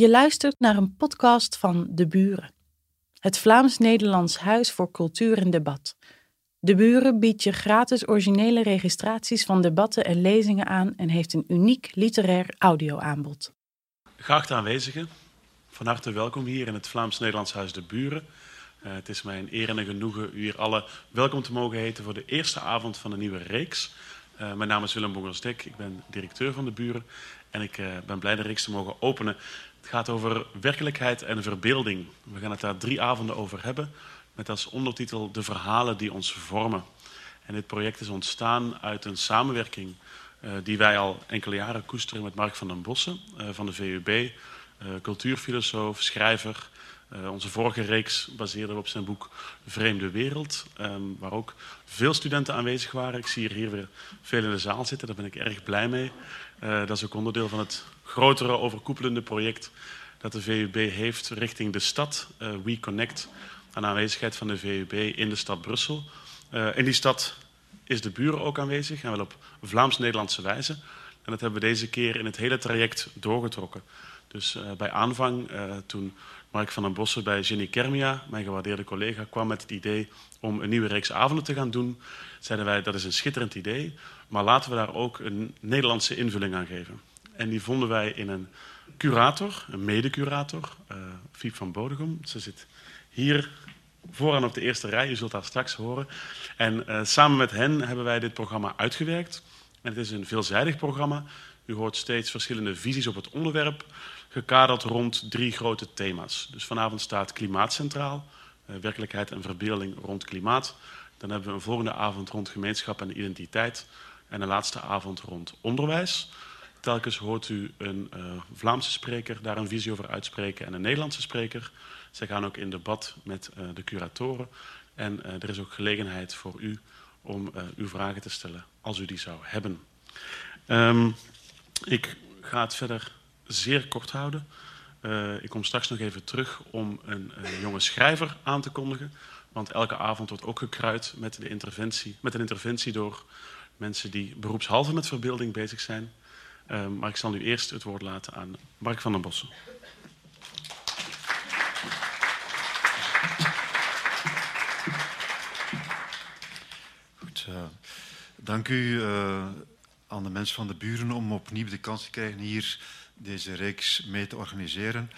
Je luistert naar een podcast van De Buren, het Vlaams-Nederlands Huis voor Cultuur en Debat. De Buren biedt je gratis originele registraties van debatten en lezingen aan en heeft een uniek literair audioaanbod. Geachte aanwezigen, van harte welkom hier in het Vlaams-Nederlands Huis De Buren. Uh, het is mij een eer en een genoegen u hier alle welkom te mogen heten voor de eerste avond van een nieuwe reeks. Uh, mijn naam is Willem Bongersdek, ik ben directeur van De Buren en ik uh, ben blij de reeks te mogen openen. Het gaat over werkelijkheid en verbeelding. We gaan het daar drie avonden over hebben, met als ondertitel De verhalen die ons vormen. En dit project is ontstaan uit een samenwerking uh, die wij al enkele jaren koesteren met Mark van den Bossen uh, van de VUB, uh, cultuurfilosoof, schrijver. onze vorige reeks baseerde op zijn boek Vreemde Wereld, um, waar ook veel studenten aanwezig waren. Ik zie hier weer veel in de zaal zitten, daar ben ik erg blij mee. dat is ook onderdeel van het grotere overkoepelende project dat de VUB heeft richting de stad. Uh, We Connect, aan aanwezigheid van de VUB in de stad Brussel. Uh, in die stad is de buren ook aanwezig en wel op Vlaams-Nederlandse wijze. En dat hebben we deze keer in het hele traject doorgetrokken. Dus uh, bij aanvang, toen Mark van den Bossen bij Jenny Kermia, mijn gewaardeerde collega, kwam met het idee om een nieuwe reeks avonden te gaan doen, zeiden wij dat is een schitterend idee, maar laten we daar ook een Nederlandse invulling aan geven. En die vonden wij in een curator, een mede-curator, uh, Fiep van Bodegom. Ze zit hier vooraan op de eerste rij, je zult haar straks horen. En uh, samen met hen hebben wij dit programma uitgewerkt. En het is een veelzijdig programma. U hoort steeds verschillende visies op het onderwerp, gekaderd rond drie grote thema's. Dus vanavond staat klimaat centraal, uh, werkelijkheid en verbeelding rond klimaat. Dan hebben we een volgende avond rond gemeenschap en identiteit. En een laatste avond rond onderwijs. Telkens hoort u een uh, Vlaamse spreker daar een visie over uitspreken en een Nederlandse spreker. Zij gaan ook in debat met uh, de curatoren. En uh, er is ook gelegenheid voor u om uw vragen te stellen als u die zou hebben. Um, ik ga het verder zeer kort houden. ik kom straks nog even terug om een, een jonge schrijver aan te kondigen. Want elke avond wordt ook gekruid met, de interventie, met een interventie door mensen die beroepshalve met verbeelding bezig zijn. Uh, maar ik zal nu eerst het woord laten aan Mark van den Bossen. Goed, uh, dank u uh, aan de mensen van de buren om opnieuw de kans te krijgen hier deze reeks mee te organiseren.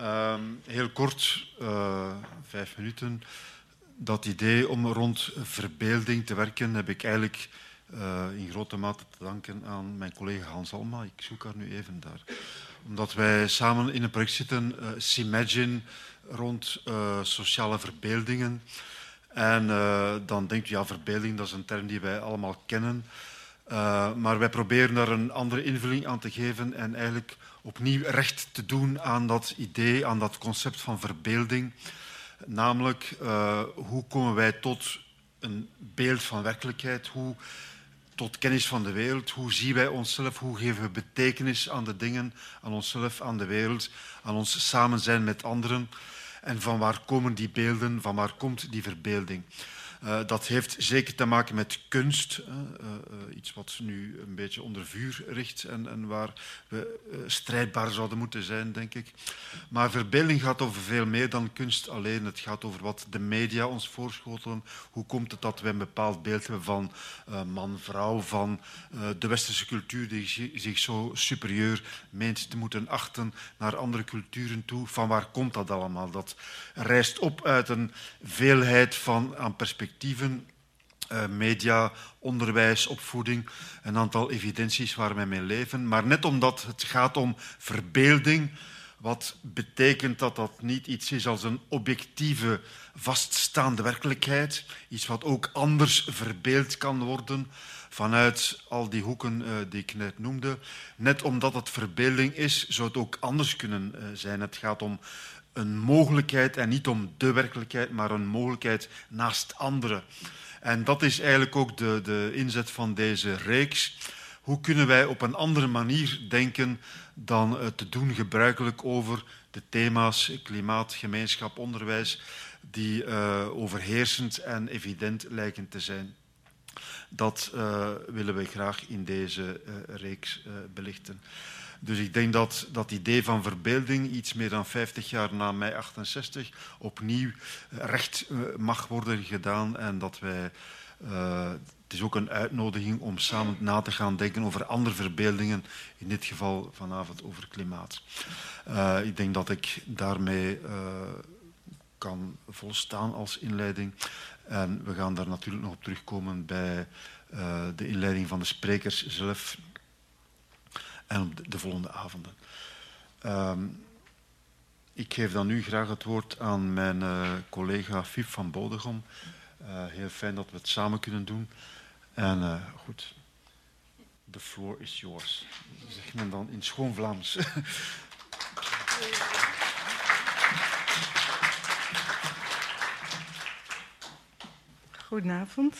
Um, heel kort, uh, vijf minuten. Dat idee om rond verbeelding te werken heb ik eigenlijk uh, in grote mate te danken aan mijn collega Hans Alma. Ik zoek haar nu even daar. Omdat wij samen in een project zitten, uh, Simagine, rond uh, sociale verbeeldingen. En dan denkt u, ja, verbeelding, dat is een term die wij allemaal kennen. maar wij proberen daar een andere invulling aan te geven en eigenlijk opnieuw recht te doen aan dat idee, aan dat concept van verbeelding. Namelijk, hoe komen wij tot een beeld van werkelijkheid? Hoe tot kennis van de wereld. Hoe zien wij onszelf? Hoe geven we betekenis aan de dingen, aan onszelf, aan de wereld, aan ons samen zijn met anderen? En van waar komen die beelden? Van waar komt die verbeelding? Uh, dat heeft zeker te maken met kunst, uh, uh, iets wat nu een beetje onder vuur richt en, en waar we strijdbaar zouden moeten zijn, denk ik. Maar verbeelding gaat over veel meer dan kunst alleen. Het gaat over wat de media ons voorschotelen. Hoe komt het dat we een bepaald beeld hebben van man-vrouw, van de westerse cultuur die zich zo superieur meent te moeten achten naar andere culturen toe? Van waar komt dat allemaal? Dat rijst op uit een veelheid van aan perspectieven perspectieven, uh, media, onderwijs, opvoeding, een aantal evidenties waar wij mee leven. Maar net omdat het gaat om verbeelding, wat betekent dat dat niet iets is als een objectieve, vaststaande werkelijkheid, iets wat ook anders verbeeld kan worden vanuit al die hoeken uh, die ik net noemde. Net omdat het verbeelding is, zou het ook anders kunnen uh, zijn. Het gaat om een mogelijkheid en niet om de werkelijkheid, maar een mogelijkheid naast andere. En dat is eigenlijk ook de, de inzet van deze reeks. Hoe kunnen wij op een andere manier denken dan te doen gebruikelijk over de thema's klimaat, gemeenschap, onderwijs, die uh, overheersend en evident lijken te zijn? Dat uh, willen we graag in deze reeks belichten. Dus ik denk dat dat idee van verbeelding iets meer dan 50 jaar na mei 68 opnieuw recht mag worden gedaan en dat wij uh, het is ook een uitnodiging om samen na te gaan denken over andere verbeeldingen, in dit geval vanavond over klimaat. Ik denk dat ik daarmee kan volstaan als inleiding. En we gaan daar natuurlijk nog op terugkomen bij de inleiding van de sprekers zelf en op de, volgende avonden. Um, ik geef dan nu graag het woord aan mijn collega Fiep van Bodegom. heel fijn dat we het samen kunnen doen. En uh, goed, the floor is yours. Zeg men dan in schoon Vlaams. Goedenavond.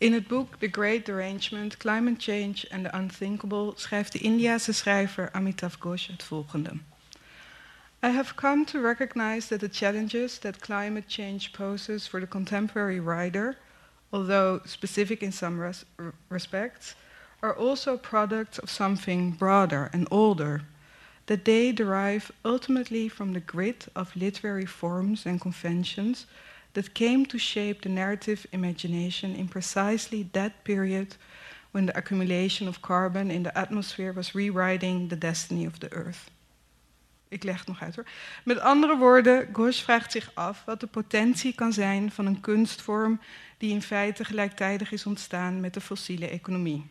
In het boek The Great Derangement, Climate Change and the Unthinkable schrijft de Indiase schrijver Amitav Ghosh het volgende. I have come to recognize that the challenges that climate change poses for the contemporary writer although specific in some res respects, are also products of something broader and older, that they derive ultimately from the grit of literary forms and conventions that came to shape the narrative imagination in precisely that period when the accumulation of carbon in the atmosphere was rewriting the destiny of the Earth. Ik leg het nog uit hoor. Met andere woorden, Ghosh vraagt zich af wat de potentie kan zijn van een kunstvorm die in feite gelijktijdig is ontstaan met de fossiele economie.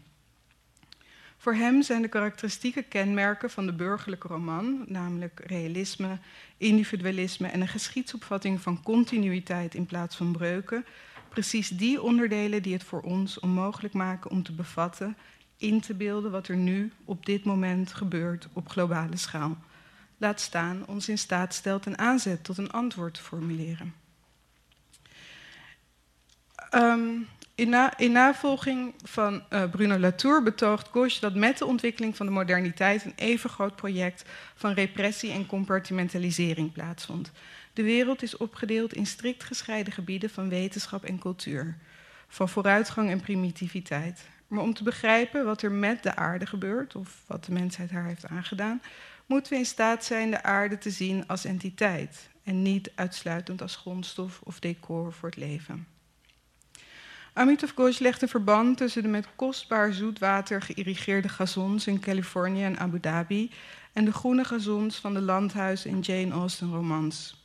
Voor hem zijn de karakteristieke kenmerken van de burgerlijke roman, namelijk realisme, individualisme en een geschiedsopvatting van continuïteit in plaats van breuken, precies die onderdelen die het voor ons onmogelijk maken om te bevatten, in te beelden wat er nu op dit moment gebeurt op globale schaal. Laat staan ons in staat stelt een aanzet tot een antwoord te formuleren. Um, in, na, in, navolging van uh, Bruno Latour betoogt Gauche dat met de ontwikkeling van de moderniteit een even groot project van repressie en compartimentalisering plaatsvond. De wereld is opgedeeld in strikt gescheiden gebieden van wetenschap en cultuur, van vooruitgang en primitiviteit. Maar om te begrijpen wat er met de aarde gebeurt, of wat de mensheid haar heeft aangedaan, moeten we in staat zijn de aarde te zien als entiteit en niet uitsluitend als grondstof of decor voor het leven. Amitav Ghosh legt een verband tussen de met kostbaar zoetwater geïrrigeerde gazons in Californië en Abu Dhabi en de groene gazons van de landhuizen in Jane Austen romans.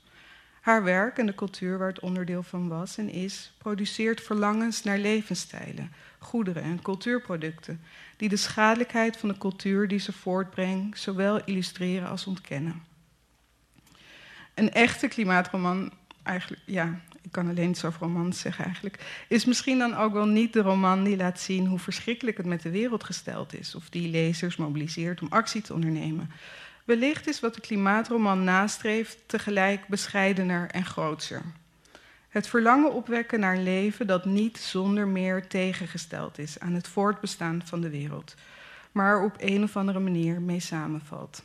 Haar werk en de cultuur waar het onderdeel van was en is, produceert verlangens naar levensstijlen, goederen en cultuurproducten, die de schadelijkheid van de cultuur die ze voortbrengt zowel illustreren als ontkennen. Een echte klimaatroman, eigenlijk, ja, ik kan alleen iets over romans zeggen eigenlijk, is misschien dan ook wel niet de roman die laat zien hoe verschrikkelijk het met de wereld gesteld is, of die lezers mobiliseert om actie te ondernemen. Wellicht is wat de klimaatroman nastreeft tegelijk bescheidener en grootser. Het verlangen opwekken naar een leven dat niet zonder meer tegengesteld is aan het voortbestaan van de wereld, maar op een of andere manier mee samenvalt.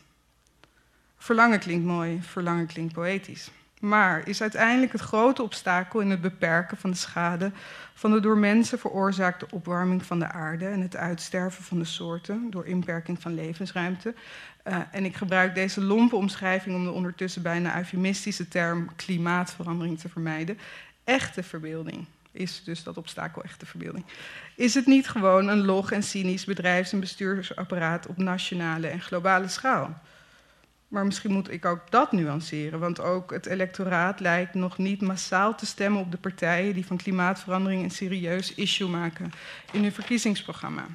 Verlangen klinkt mooi, verlangen klinkt poëtisch. Maar is uiteindelijk het grote obstakel in het beperken van de schade van de door mensen veroorzaakte opwarming van de aarde en het uitsterven van de soorten door inperking van levensruimte. Uh, en ik gebruik deze lompe omschrijving om de ondertussen bijna eufemistische term klimaatverandering te vermijden. Echte verbeelding is dus dat obstakel echte verbeelding. Is het niet gewoon een log en cynisch bedrijfs- en bestuursapparaat op nationale en globale schaal? Maar misschien moet ik ook dat nuanceren, want ook het electoraat lijkt nog niet massaal te stemmen op de partijen die van klimaatverandering een serieus issue maken in hun verkiezingsprogramma.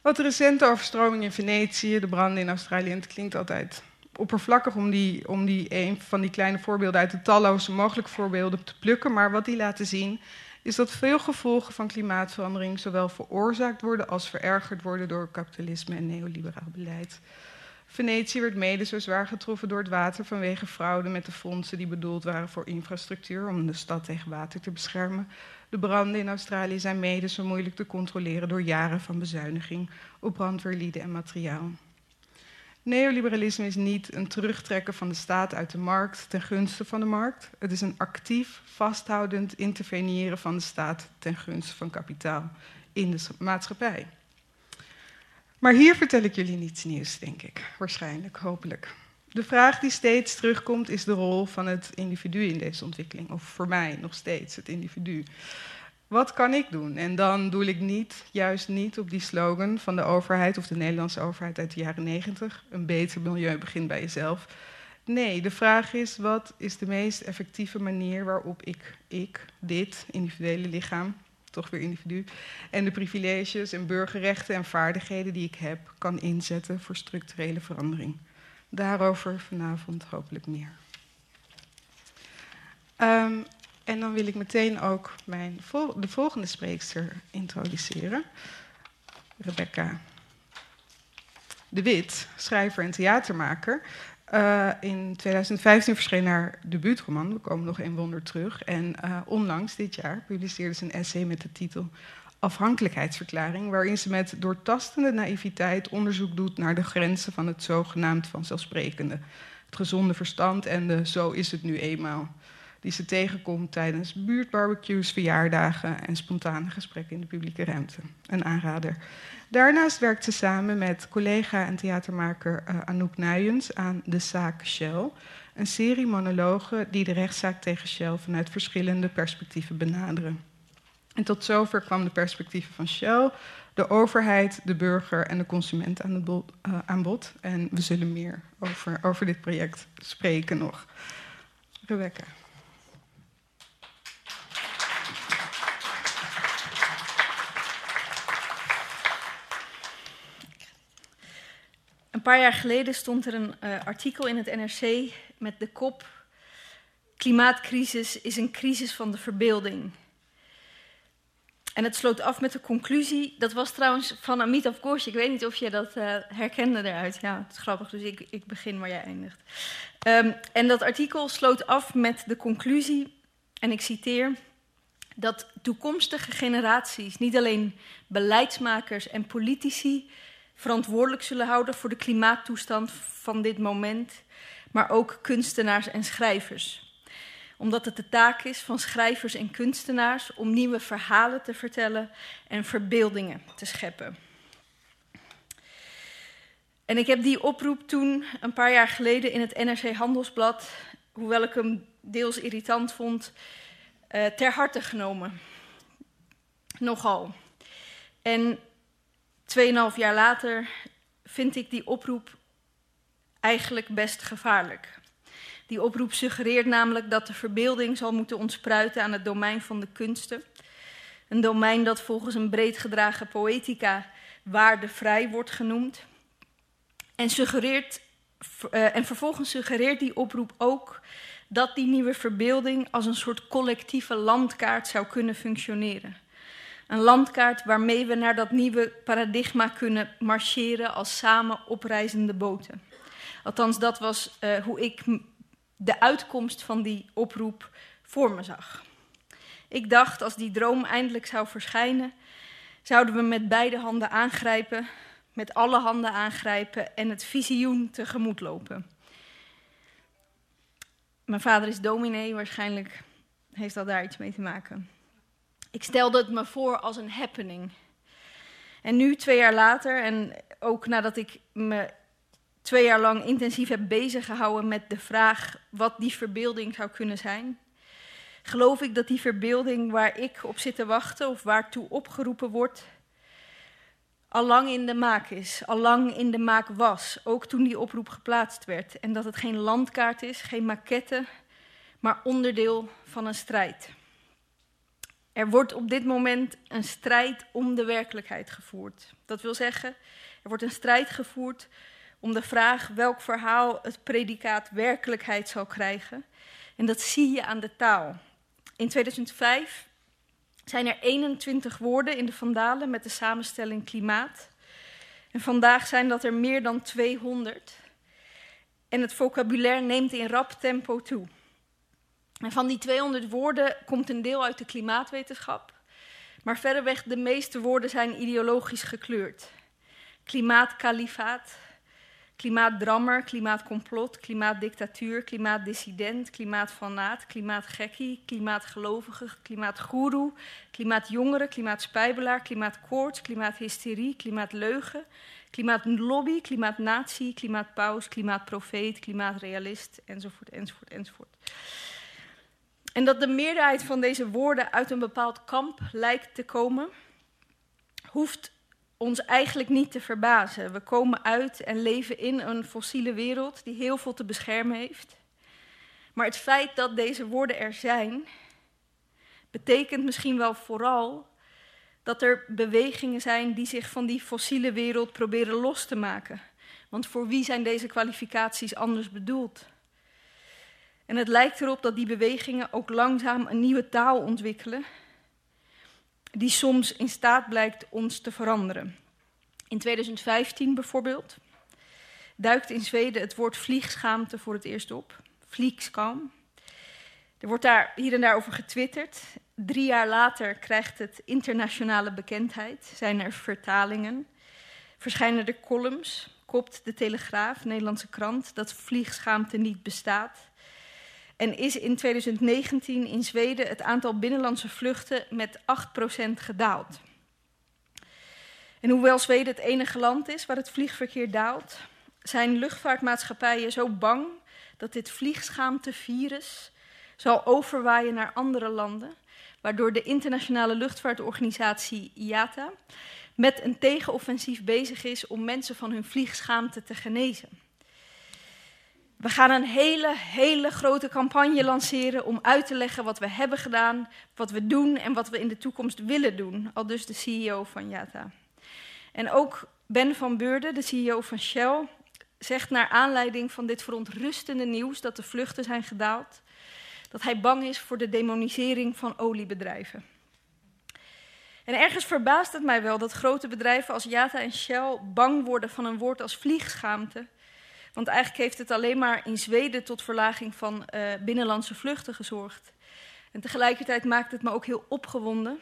Wat de recente overstroming in Venetië, de branden in Australië, het klinkt altijd oppervlakkig om, die, om die een van die kleine voorbeelden uit de talloze mogelijke voorbeelden te plukken, maar wat die laten zien is dat veel gevolgen van klimaatverandering zowel veroorzaakt worden als verergerd worden door kapitalisme en neoliberaal beleid. Venetië werd mede zo zwaar getroffen door het water vanwege fraude met de fondsen die bedoeld waren voor infrastructuur om de stad tegen water te beschermen. De branden in Australië zijn mede zo moeilijk te controleren door jaren van bezuiniging op brandweerlieden en materiaal. Neoliberalisme is niet een terugtrekken van de staat uit de markt ten gunste van de markt. Het is een actief, vasthoudend interveneren van de staat ten gunste van kapitaal in de maatschappij. Maar hier vertel ik jullie niets nieuws, denk ik. Waarschijnlijk, hopelijk. De vraag die steeds terugkomt is de rol van het individu in deze ontwikkeling. Of voor mij nog steeds het individu. Wat kan ik doen? En dan doe ik niet, juist niet op die slogan van de overheid of de Nederlandse overheid uit de jaren negentig. Een beter milieu begint bij jezelf. Nee, de vraag is: wat is de meest effectieve manier waarop ik, ik, dit individuele lichaam, toch weer individu, en de privileges en burgerrechten en vaardigheden die ik heb, kan inzetten voor structurele verandering? Daarover vanavond hopelijk meer. Um, en dan wil ik meteen ook mijn de volgende spreekster introduceren. Rebecca de Wit, schrijver en theatermaker. Uh, in 2015 verscheen haar debuutroman, We komen nog een wonder terug. En uh, onlangs, dit jaar, publiceerde ze een essay met de titel Afhankelijkheidsverklaring, waarin ze met doortastende naïviteit onderzoek doet naar de grenzen van het zogenaamd vanzelfsprekende. Het gezonde verstand en de zo is het nu eenmaal die ze tegenkomt tijdens buurtbarbecues, verjaardagen en spontane gesprekken in de publieke ruimte. Een aanrader. Daarnaast werkt ze samen met collega en theatermaker uh, Anouk Nuyens aan De Zaak Shell, een serie monologen die de rechtszaak tegen Shell vanuit verschillende perspectieven benaderen. En tot zover kwam de perspectieven van Shell, de overheid, de burger en de consument aan, bod, uh, aan bod. En we zullen meer over, over dit project spreken nog. Rebecca. Een paar jaar geleden stond er een uh, artikel in het NRC met de kop: Klimaatcrisis is een crisis van de verbeelding. En het sloot af met de conclusie, dat was trouwens van Amitav Ghosh, ik weet niet of je dat uh, herkende eruit. Ja, het is grappig, dus ik, ik begin waar jij eindigt. Um, en dat artikel sloot af met de conclusie, en ik citeer, dat toekomstige generaties, niet alleen beleidsmakers en politici, verantwoordelijk zullen houden voor de klimaattoestand van dit moment, maar ook kunstenaars en schrijvers. Omdat het de taak is van schrijvers en kunstenaars om nieuwe verhalen te vertellen en verbeeldingen te scheppen. En ik heb die oproep toen, een paar jaar geleden, in het NRC Handelsblad, hoewel ik hem deels irritant vond, uh, ter harte genomen. Nogal. En Tweeënhalf jaar later vind ik die oproep eigenlijk best gevaarlijk. Die oproep suggereert namelijk dat de verbeelding zal moeten ontspruiten aan het domein van de kunsten. Een domein dat volgens een breed gedragen poëtica waardevrij wordt genoemd. En, suggereert, uh, en vervolgens suggereert die oproep ook dat die nieuwe verbeelding als een soort collectieve landkaart zou kunnen functioneren. Een landkaart waarmee we naar dat nieuwe paradigma kunnen marcheren als samen opreizende boten. Althans, dat was uh, hoe ik de uitkomst van die oproep voor me zag. Ik dacht, als die droom eindelijk zou verschijnen, zouden we met beide handen aangrijpen, met alle handen aangrijpen en het visioen tegemoet lopen. Mijn vader is dominee, waarschijnlijk heeft dat daar iets mee te maken. Ik stelde het me voor als een happening. En nu, twee jaar later, en ook nadat ik me twee jaar lang intensief heb bezig gehouden met de vraag wat die verbeelding zou kunnen zijn, geloof ik dat die verbeelding waar ik op zit te wachten of waartoe opgeroepen wordt, al lang in de maak is, al lang in de maak was, ook toen die oproep geplaatst werd. En dat het geen landkaart is, geen maquette, maar onderdeel van een strijd. Er wordt op dit moment een strijd om de werkelijkheid gevoerd. Dat wil zeggen, er wordt een strijd gevoerd om de vraag welk verhaal het predicaat werkelijkheid zal krijgen. En dat zie je aan de taal. In 2005 zijn er 21 woorden in de Vandalen met de samenstelling klimaat. En vandaag zijn dat er meer dan 200. En het vocabulaire neemt in rap tempo toe. Van die 200 woorden komt een deel uit de klimaatwetenschap. Maar verreweg de meeste woorden zijn ideologisch gekleurd. Klimaatkalifaat, klimaatdrammer, klimaatcomplot, klimaatdictatuur, klimaatdissident, klimaatfanaat, klimaatgekkie, klimaatgelovige, klimaatgoeroe, klimaatjongere, klimaatspijbelaar, klimaatkoorts, klimaathysterie, klimaatleugen, Klimaatlobby, klimaatnatie, klimaatpaus, klimaatprofeet, klimaatrealist, enzovoort, enzovoort, enzovoort. En dat de meerderheid van deze woorden uit een bepaald kamp lijkt te komen, hoeft ons eigenlijk niet te verbazen. We komen uit en leven in een fossiele wereld die heel veel te beschermen heeft. Maar het feit dat deze woorden er zijn, betekent misschien wel vooral dat er bewegingen zijn die zich van die fossiele wereld proberen los te maken. Want voor wie zijn deze kwalificaties anders bedoeld? En het lijkt erop dat die bewegingen ook langzaam een nieuwe taal ontwikkelen, die soms in staat blijkt ons te veranderen. In 2015 bijvoorbeeld duikt in Zweden het woord vliegschaamte voor het eerst op. Vliegskam. Er wordt daar hier en daar over getwitterd. Drie jaar later krijgt het internationale bekendheid. Zijn er vertalingen? Verschijnen er columns? Kopt de Telegraaf, Nederlandse krant, dat vliegschaamte niet bestaat? En is in 2019 in Zweden het aantal binnenlandse vluchten met 8% gedaald. En hoewel Zweden het enige land is waar het vliegverkeer daalt, zijn luchtvaartmaatschappijen zo bang dat dit vliegschaamtevirus zal overwaaien naar andere landen, waardoor de internationale luchtvaartorganisatie IATA met een tegenoffensief bezig is om mensen van hun vliegschaamte te genezen. We gaan een hele, hele grote campagne lanceren om uit te leggen wat we hebben gedaan, wat we doen en wat we in de toekomst willen doen, al dus de CEO van IATA. En ook Ben van Beurden, de CEO van Shell, zegt naar aanleiding van dit verontrustende nieuws dat de vluchten zijn gedaald, dat hij bang is voor de demonisering van oliebedrijven. En ergens verbaast het mij wel dat grote bedrijven als Yata en Shell bang worden van een woord als vliegschaamte. Want eigenlijk heeft het alleen maar in Zweden tot verlaging van uh, binnenlandse vluchten gezorgd. En tegelijkertijd maakt het me ook heel opgewonden,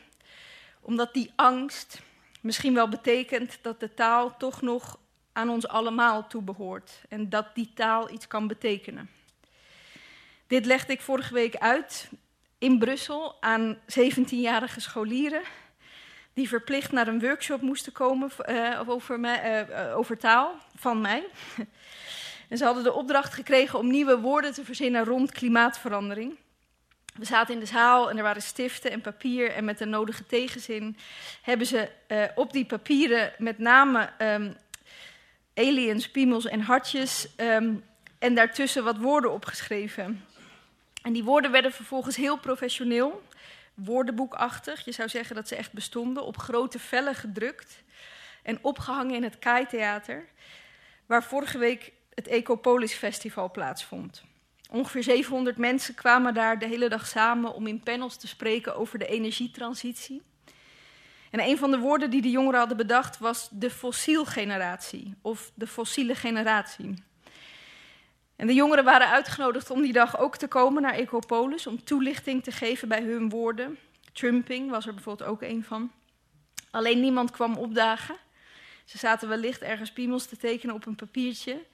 omdat die angst misschien wel betekent dat de taal toch nog aan ons allemaal toebehoort en dat die taal iets kan betekenen. Dit legde ik vorige week uit in Brussel aan 17-jarige scholieren die verplicht naar een workshop moesten komen uh, over, mij, uh, over taal van mij. En ze hadden de opdracht gekregen om nieuwe woorden te verzinnen rond klimaatverandering. We zaten in de zaal en er waren stiften en papier en met de nodige tegenzin hebben ze uh, op die papieren met name um, aliens, piemels en hartjes um, en daartussen wat woorden opgeschreven. En die woorden werden vervolgens heel professioneel, woordenboekachtig. Je zou zeggen dat ze echt bestonden, op grote vellen gedrukt en opgehangen in het Kai-theater, waar vorige week het Ecopolis Festival plaatsvond. Ongeveer 700 mensen kwamen daar de hele dag samen om in panels te spreken over de energietransitie. En een van de woorden die de jongeren hadden bedacht was de fossielgeneratie of de fossiele generatie. En de jongeren waren uitgenodigd om die dag ook te komen naar Ecopolis om toelichting te geven bij hun woorden. Trumping was er bijvoorbeeld ook een van. Alleen niemand kwam opdagen. Ze zaten wellicht ergens piemels te tekenen op een papiertje.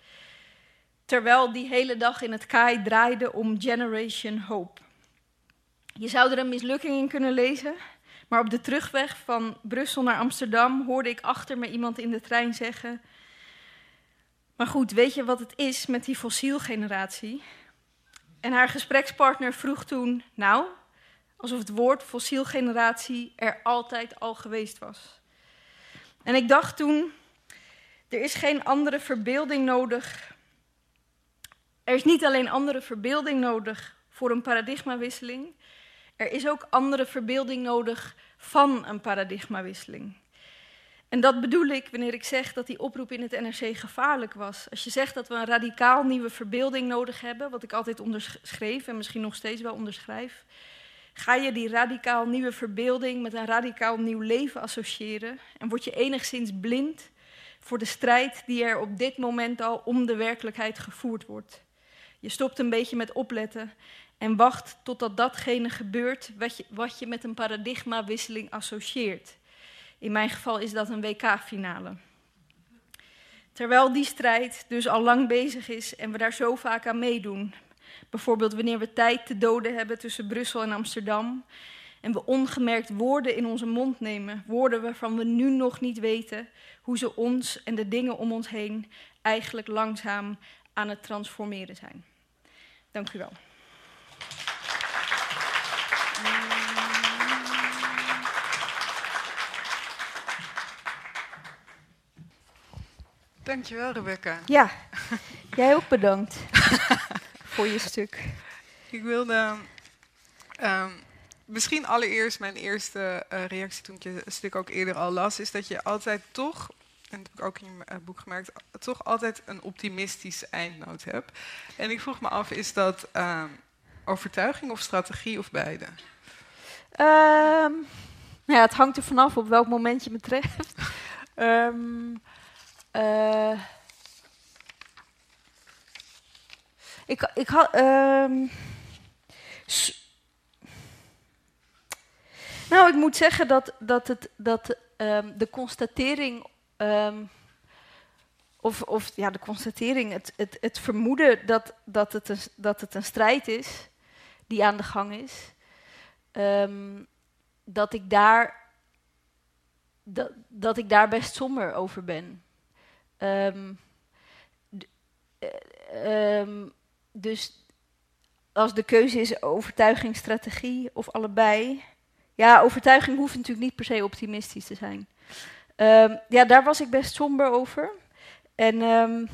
Terwijl die hele dag in het KAI draaide om Generation Hope. Je zou er een mislukking in kunnen lezen, maar op de terugweg van Brussel naar Amsterdam hoorde ik achter me iemand in de trein zeggen: Maar goed, weet je wat het is met die fossielgeneratie? En haar gesprekspartner vroeg toen: Nou, alsof het woord fossielgeneratie er altijd al geweest was. En ik dacht toen: Er is geen andere verbeelding nodig er is niet alleen andere verbeelding nodig voor een paradigmawisseling, er is ook andere verbeelding nodig van een paradigmawisseling. En dat bedoel ik wanneer ik zeg dat die oproep in het NRC gevaarlijk was. Als je zegt dat we een radicaal nieuwe verbeelding nodig hebben, wat ik altijd onderschreef en misschien nog steeds wel onderschrijf, ga je die radicaal nieuwe verbeelding met een radicaal nieuw leven associëren en word je enigszins blind voor de strijd die er op dit moment al om de werkelijkheid gevoerd wordt. Je stopt een beetje met opletten en wacht totdat datgene gebeurt wat je, wat je met een paradigmawisseling associeert. In mijn geval is dat een WK-finale. Terwijl die strijd dus al lang bezig is en we daar zo vaak aan meedoen. Bijvoorbeeld wanneer we tijd te doden hebben tussen Brussel en Amsterdam. En we ongemerkt woorden in onze mond nemen, woorden waarvan we nu nog niet weten hoe ze ons en de dingen om ons heen eigenlijk langzaam aan het transformeren zijn. Dank u wel. Dankjewel, Rebecca. Ja, jij ook bedankt voor je stuk. Ik wilde um, misschien allereerst mijn eerste uh, reactie toen ik je stuk ook eerder al las, is dat je altijd toch, en dat heb ik ook in je uh, boek gemerkt, toch altijd een optimistische eindnoot hebt. En ik vroeg me af, is dat uh, overtuiging of strategie of beide? Um, ja, het hangt er vanaf op welk moment je me treft. um, ik, ik had. Um, nou, ik moet zeggen dat, dat, het, dat um, de constatering. Um, of, of ja, de constatering, het, het, het vermoeden dat, dat, het een, dat het een strijd is die aan de gang is. Um, dat ik daar. Dat, dat ik daar best somber over ben. Um, dus als de keuze is overtuiging, strategie of allebei. Ja, overtuiging hoeft natuurlijk niet per se optimistisch te zijn. Um, ja, daar was ik best somber over. En, um,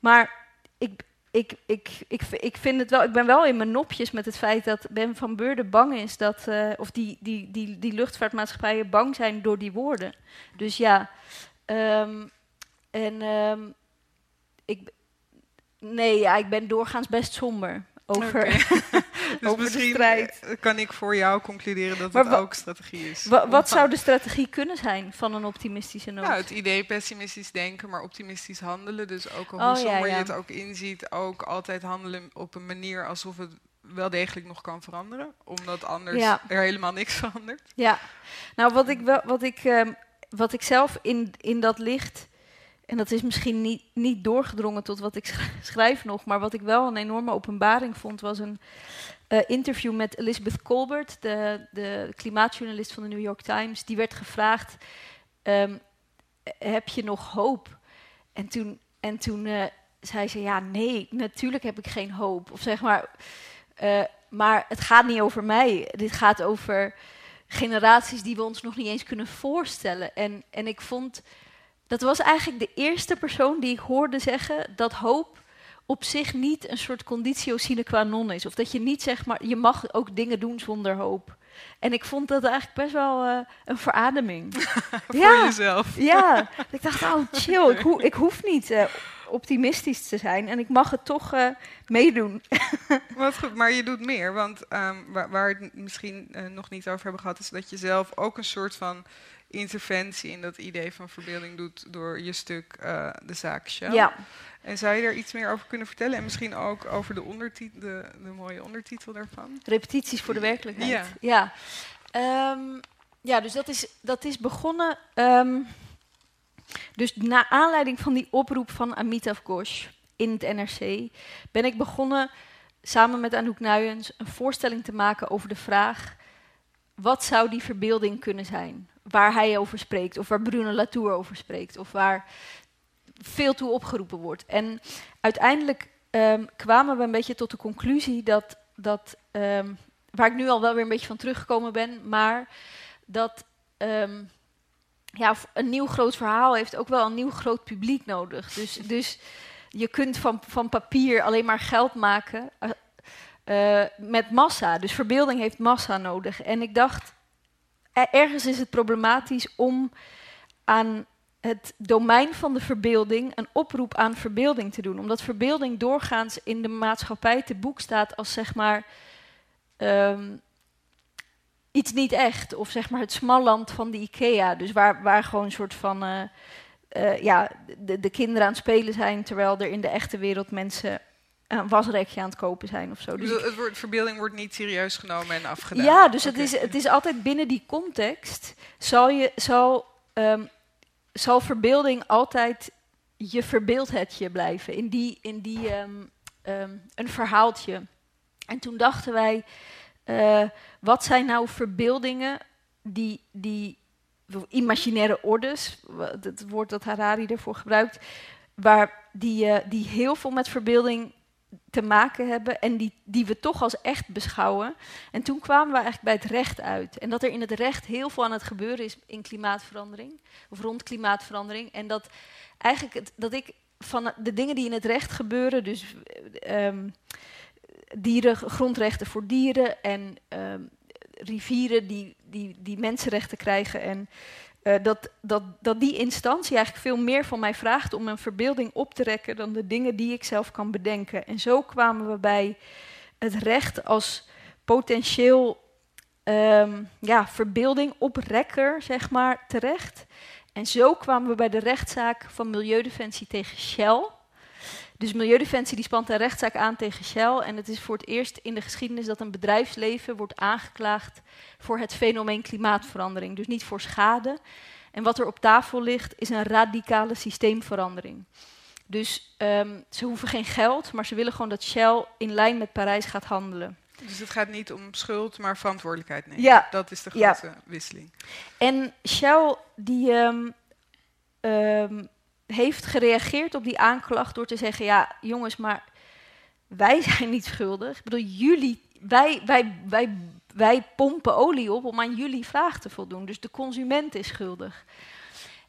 maar ik, ik, ik, ik, ik vind het wel, ik ben wel in mijn nopjes met het feit dat Ben van Beurden bang is dat, uh, of die, die, die, die luchtvaartmaatschappijen bang zijn door die woorden. Dus ja, um, en um, ik, nee, ja, ik ben doorgaans best somber over, okay. dus over misschien de strijd. kan ik voor jou concluderen dat maar het ook strategie is. Wa wat zou de strategie kunnen zijn van een optimistische noot? Nou, het idee pessimistisch denken, maar optimistisch handelen. Dus ook al hoe oh, somber ja, ja. je het ook inziet, ook altijd handelen op een manier alsof het wel degelijk nog kan veranderen. Omdat anders ja. er helemaal niks verandert. Ja, nou wat ik, wel, wat ik, um, wat ik zelf in, in dat licht en dat is misschien niet, niet doorgedrongen tot wat ik schrijf nog, maar wat ik wel een enorme openbaring vond, was een uh, interview met Elizabeth Colbert, de, de, klimaatjournalist van de New York Times. Die werd gevraagd: um, Heb je nog hoop? En toen, en toen uh, zei ze: Ja, nee, natuurlijk heb ik geen hoop. Of zeg maar, uh, maar het gaat niet over mij. Dit gaat over generaties die we ons nog niet eens kunnen voorstellen. En, en ik vond dat was eigenlijk de eerste persoon die ik hoorde zeggen dat hoop op zich niet een soort conditio sine qua non is. Of dat je niet zeg maar, je mag ook dingen doen zonder hoop. En ik vond dat eigenlijk best wel uh, een verademing. Voor ja, jezelf. ja, ik dacht, oh chill, ik, ho ik hoef niet uh, optimistisch te zijn en ik mag het toch uh, meedoen. Wat goed, maar je doet meer, want um, waar, waar, we het misschien nog niet over hebben gehad, is dat je zelf ook een soort van interventie in dat idee van verbeelding doet door je stuk uh, De Zaak Shell. Ja. En zou je daar iets meer over kunnen vertellen? En misschien ook over de, ondertitel, de, de mooie ondertitel daarvan? Repetities voor de werkelijkheid. Ja, ja. Um, ja dus dat is, dat is begonnen... Um, dus na aanleiding van die oproep van Amitav Ghosh in het NRC... ben ik begonnen samen met Anouk Nuyens een voorstelling te maken over de vraag... wat zou die verbeelding kunnen zijn? Waar hij over spreekt, of waar Bruno Latour over spreekt, of waar veel toe opgeroepen wordt. En uiteindelijk um, kwamen we een beetje tot de conclusie dat, dat um, waar ik nu al wel weer een beetje van teruggekomen ben, maar dat um, ja, een nieuw groot verhaal heeft ook wel een nieuw groot publiek nodig. Dus, dus je kunt van, van papier alleen maar geld maken uh, uh, met massa. Dus verbeelding heeft massa nodig. En ik dacht, ergens is het problematisch om aan het domein van de verbeelding een oproep aan verbeelding te doen. Omdat verbeelding doorgaans in de maatschappij te boek staat als zeg maar um, iets niet echt. Of zeg maar het smalland van de IKEA. Dus waar, waar gewoon een soort van uh, uh, ja, de, de kinderen aan het spelen zijn, terwijl er in de echte wereld mensen een wasrekje aan het kopen zijn of zo. Dus, dus het woord verbeelding wordt niet serieus genomen en afgedaan. Ja, dus okay. het, is, het is altijd binnen die context. Zal, je, zal, um, zal verbeelding altijd je verbeeldhetje blijven. In die, in die um, um, een verhaaltje. En toen dachten wij. eh, wat zijn nou verbeeldingen die, die imaginaire ordes, het woord dat Harari ervoor gebruikt, waar die, uh, die heel veel met verbeelding te maken hebben en die, die we toch als echt beschouwen. En toen kwamen we eigenlijk bij het recht uit. En dat er in het recht heel veel aan het gebeuren is in klimaatverandering, of rond klimaatverandering. En dat eigenlijk dat ik van de dingen die in het recht gebeuren, dus um, dieren, grondrechten voor dieren en um, rivieren die, die, die mensenrechten krijgen en uh, dat, dat, dat die instantie eigenlijk veel meer van mij vraagt om een verbeelding op te rekken dan de dingen die ik zelf kan bedenken. En zo kwamen we bij het recht als potentieel um, ja, verbeelding oprekker, zeg maar, terecht. En zo kwamen we bij de rechtszaak van Milieudefensie tegen Shell. Dus Milieudefensie die spant een rechtszaak aan tegen Shell. En het is voor het eerst in de geschiedenis dat een bedrijfsleven wordt aangeklaagd voor het fenomeen klimaatverandering. Dus niet voor schade. En wat er op tafel ligt is een radicale systeemverandering. Dus um, ze hoeven geen geld, maar ze willen gewoon dat Shell in lijn met Parijs gaat handelen. Dus het gaat niet om schuld, maar verantwoordelijkheid nemen. Ja. Dat is de grote ja. wisseling. En Shell die um, um, heeft gereageerd op die aanklacht door te zeggen: ja, jongens, maar wij zijn niet schuldig. Ik bedoel, jullie, wij, wij, wij, wij pompen olie op om aan jullie vraag te voldoen. Dus de consument is schuldig.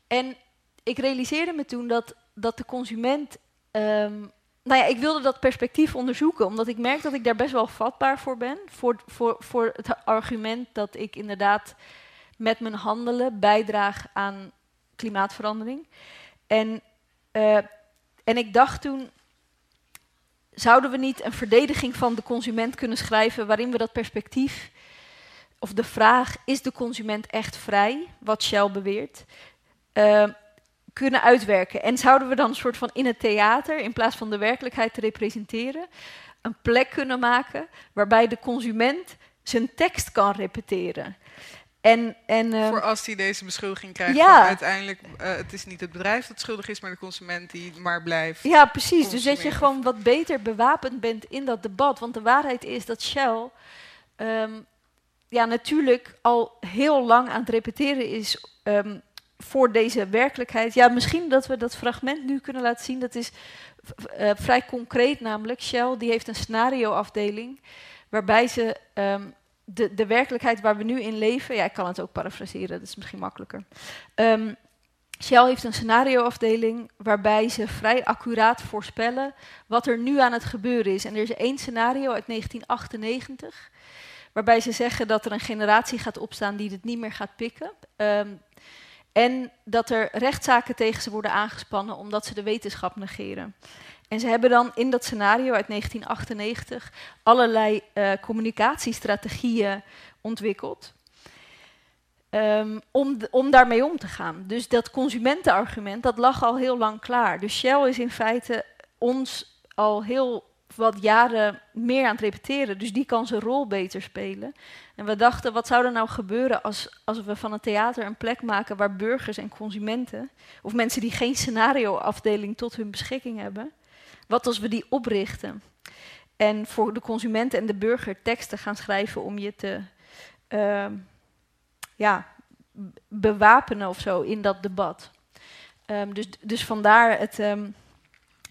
En ik realiseerde me toen dat, dat de consument. Um, nou ja, ik wilde dat perspectief onderzoeken, omdat ik merk dat ik daar best wel vatbaar voor ben. Voor, voor, voor het argument dat ik inderdaad met mijn handelen bijdraag aan klimaatverandering. En, uh, en ik dacht toen, zouden we niet een verdediging van de consument kunnen schrijven waarin we dat perspectief, of de vraag, is de consument echt vrij, wat Shell beweert, uh, kunnen uitwerken. En zouden we dan een soort van in het theater, in plaats van de werkelijkheid te representeren, een plek kunnen maken waarbij de consument zijn tekst kan repeteren. En, en, uh, Voor als hij deze beschuldiging krijgt, ja. uiteindelijk, uh, het is niet het bedrijf dat schuldig is, maar de consument die maar blijft. Ja, precies. Dus dat je gewoon wat beter bewapend bent in dat debat. Want de waarheid is dat Shell um, ja, natuurlijk al heel lang aan het repeteren is um, voor deze werkelijkheid. Ja, misschien dat we dat fragment nu kunnen laten zien. Dat is uh, vrij concreet namelijk. Shell die heeft een scenarioafdeling waarbij ze... Um, de, de werkelijkheid waar we nu in leven, ja, ik kan het ook parafraseren, dat is misschien makkelijker. Um, Shell heeft een scenarioafdeling waarbij ze vrij accuraat voorspellen wat er nu aan het gebeuren is. En er is één scenario uit 1998, waarbij ze zeggen dat er een generatie gaat opstaan die het niet meer gaat pikken. Um, en dat er rechtszaken tegen ze worden aangespannen omdat ze de wetenschap negeren. En ze hebben dan in dat scenario uit 1998 allerlei uh, communicatiestrategieën ontwikkeld. Um, om, om daarmee om te gaan. Dus dat consumentenargument, dat lag al heel lang klaar. Dus Shell is in feite ons al heel wat jaren meer aan het repeteren. Dus die kan zijn rol beter spelen. En we dachten, wat zou er nou gebeuren als, als we van het theater een plek maken waar burgers en consumenten, of mensen die geen scenarioafdeling tot hun beschikking hebben, wat als we die oprichten? En voor de consument en de burger teksten gaan schrijven om je te uh, ja, bewapenen of zo in dat debat. Um, dus, dus vandaar het, um,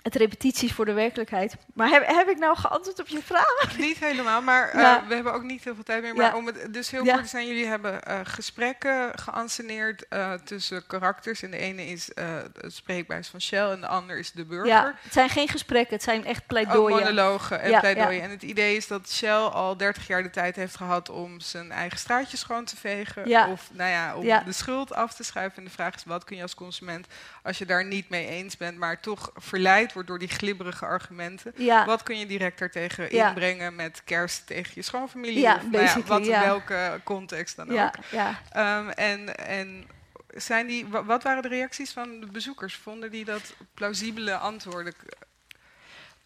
het repetities voor de werkelijkheid. Maar heb, heb ik nou geantwoord op je vraag? Niet helemaal, maar uh, ja. we hebben ook niet heel veel tijd meer. Maar ja. om het dus heel ja. kort te zijn, jullie hebben uh, gesprekken geanceneerd uh, tussen karakters. En de ene is het spreekbuis van Shell en de ander is de burger. Ja, het zijn geen gesprekken, het zijn echt pleidooien. Ook monologen en pleidooien. En het idee is dat Shell al 30 jaar de tijd heeft gehad om zijn eigen straatje schoon te vegen. Of nou ja, om de schuld af te schuiven. En de vraag is, wat kun je als consument, als je daar niet mee eens bent, maar toch verleid wordt door die glibberige argumenten. Ja. Wat kun je direct daartegen ja. inbrengen met kerst tegen je schoonfamilie? Ja, of nou ja, wat in welke context dan ook. Ja. Um, en, en zijn die, wat waren de reacties van de bezoekers? Vonden die dat plausibele antwoorden?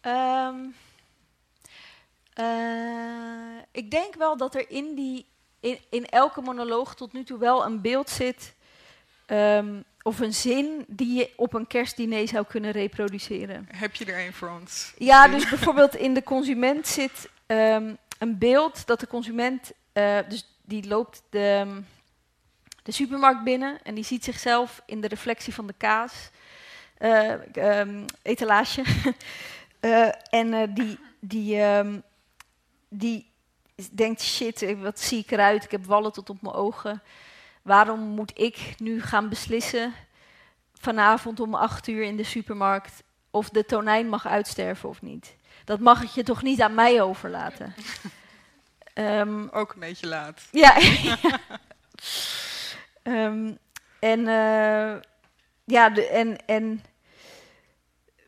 Um, uh, ik denk wel dat er in, die, in, in elke monoloog tot nu toe wel een beeld zit... Um, of een zin die je op een kerstdiner zou kunnen reproduceren. Heb je er een voor ons? Ja, dus bijvoorbeeld in de consument zit... Um, een beeld dat de consument, uh, dus die loopt de, de supermarkt binnen en die ziet zichzelf in de reflectie van de kaas, uh, um, etalage. uh, en die, die, um, die denkt, shit, wat zie ik eruit, ik heb wallen tot op mijn ogen. Waarom moet ik nu gaan beslissen vanavond om acht uur in de supermarkt of de tonijn mag uitsterven of niet? Dat mag ik je toch niet aan mij overlaten? um, Ook een beetje laat. Ja. um, en uh, ja, de, en, en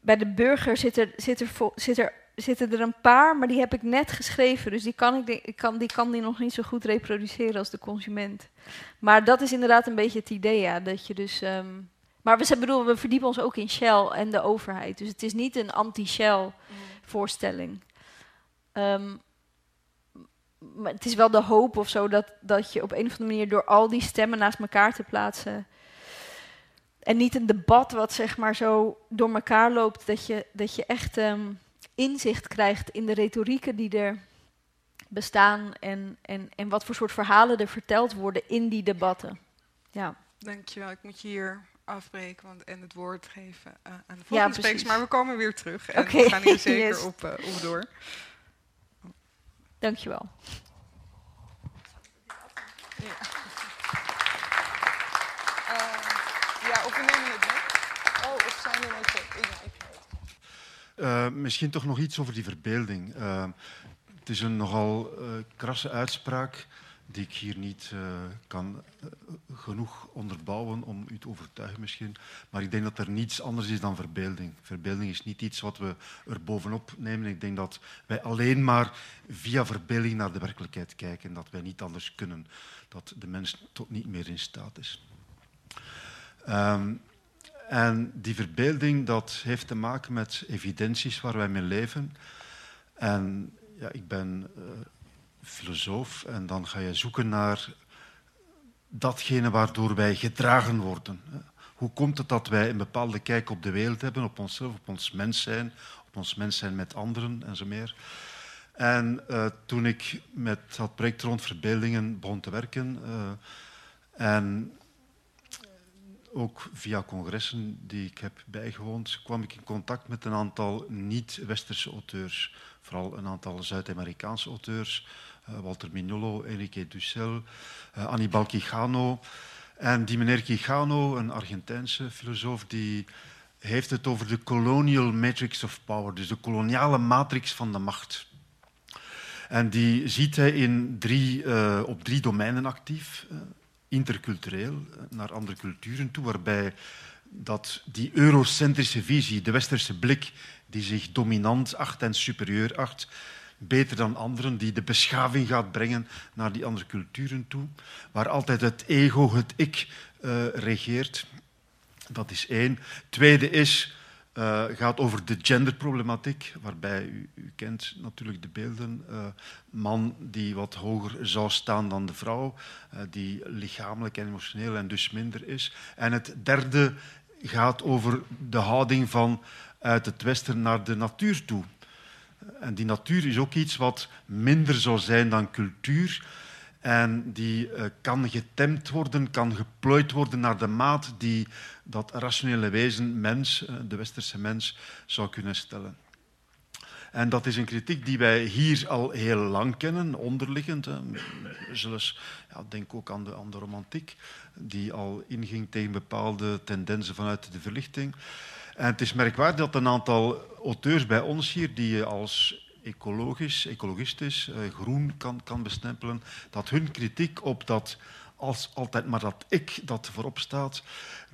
bij de burger zit er, zit er, zit er, zitten er een paar, maar die heb ik net geschreven. Dus die kan, ik, ik kan, die kan die nog niet zo goed reproduceren als de consument. Maar dat is inderdaad een beetje het idee, ja. Dat je dus... Um, maar we, bedoel, we verdiepen ons ook in Shell en de overheid. Dus het is niet een anti-Shell mm. voorstelling. Um, maar het is wel de hoop of zo dat, dat je op een of andere manier door al die stemmen naast elkaar te plaatsen. En niet een debat wat zeg maar zo door elkaar loopt, dat je, dat je echt um, inzicht krijgt in de retorieken die er bestaan en, en, en wat voor soort verhalen er verteld worden in die debatten. Ja. Dankjewel, ik moet je hier afbreken want, en het woord geven uh, aan de volgende ja, sprekers. Maar we komen weer terug en okay. we gaan hier zeker yes. op, uh, op door. Dankjewel. Ja. Uh, ja, of we nemen het weg. Oh, of zijn er nog... Uh, misschien toch nog iets over die verbeelding. Uh, het is een nogal uh, krasse uitspraak die ik hier niet uh, kan genoeg onderbouwen om u te overtuigen misschien. Maar ik denk dat er niets anders is dan verbeelding. Verbeelding is niet iets wat we er bovenop nemen. Ik denk dat wij alleen maar via verbeelding naar de werkelijkheid kijken. Dat wij niet anders kunnen. Dat de mens tot niet meer in staat is. Um, en die verbeelding dat heeft te maken met evidenties waar wij mee leven. En ja, ik ben uh, filosoof en dan ga je zoeken naar datgene waardoor wij gedragen worden. Hoe komt het dat wij een bepaalde kijk op de wereld hebben, op onszelf, op ons mens zijn, op ons mens zijn met anderen en zo meer. En uh, toen ik met dat project rond verbeeldingen begon te werken uh, en ook via congressen die ik heb bijgewoond, kwam ik in contact met een aantal niet-westerse auteurs. Vooral een aantal Zuid-Amerikaanse auteurs. Uh, Walter Mignolo, Enrique Dussel, uh, Annibal Quijano. En die meneer Quijano, een Argentijnse filosoof, die heeft het over de colonial matrix of power, dus de koloniale matrix van de macht. En die ziet hij in drie, uh, op drie domeinen actief intercultureel naar andere culturen toe, waarbij dat die eurocentrische visie, de westerse blik, die zich dominant acht en superieur acht, beter dan anderen, die de beschaving gaat brengen naar die andere culturen toe, waar altijd het ego, het ik, uh, regeert. Dat is één. Tweede is uh, gaat over de genderproblematiek, waarbij u, u kent natuurlijk de beelden. Uh, man die wat hoger zou staan dan de vrouw, uh, die lichamelijk en emotioneel en dus minder is. En het derde gaat over de houding van uit het westen naar de natuur toe. En die natuur is ook iets wat minder zou zijn dan cultuur. En die kan getemd worden, kan geplooid worden naar de maat die dat rationele wezen, mens, uh, de westerse mens, zou kunnen stellen. En dat is een kritiek die wij hier al heel lang kennen, onderliggend. Zelfs, ja, denk ook aan de, aan de romantiek, die al inging tegen bepaalde tendensen vanuit de verlichting. En het is merkwaardig dat een aantal auteurs bij ons hier, die als ecologisch, ecologistisch, uh, groen kan, kan bestempelen, dat hun kritiek op dat als altijd maar dat ik dat voorop staat,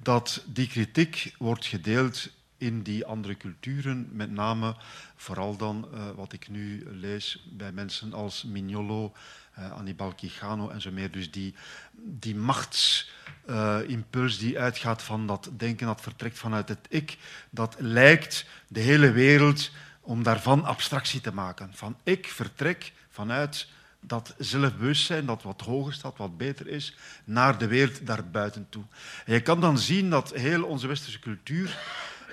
dat die kritiek wordt gedeeld in die andere culturen, met name vooral dan uh, wat ik nu lees bij mensen als Mignolo, uh, Annibal Quijano en zo meer. Dus die, die machtsimpuls uh, die uitgaat van dat denken dat vertrekt vanuit het ik, dat lijkt de hele wereld om daarvan abstractie te maken. Van ik vertrek vanuit dat zelfbewustzijn dat wat hoger staat, wat beter is, naar de wereld daarbuiten toe. En je kan dan zien dat heel onze westerse cultuur,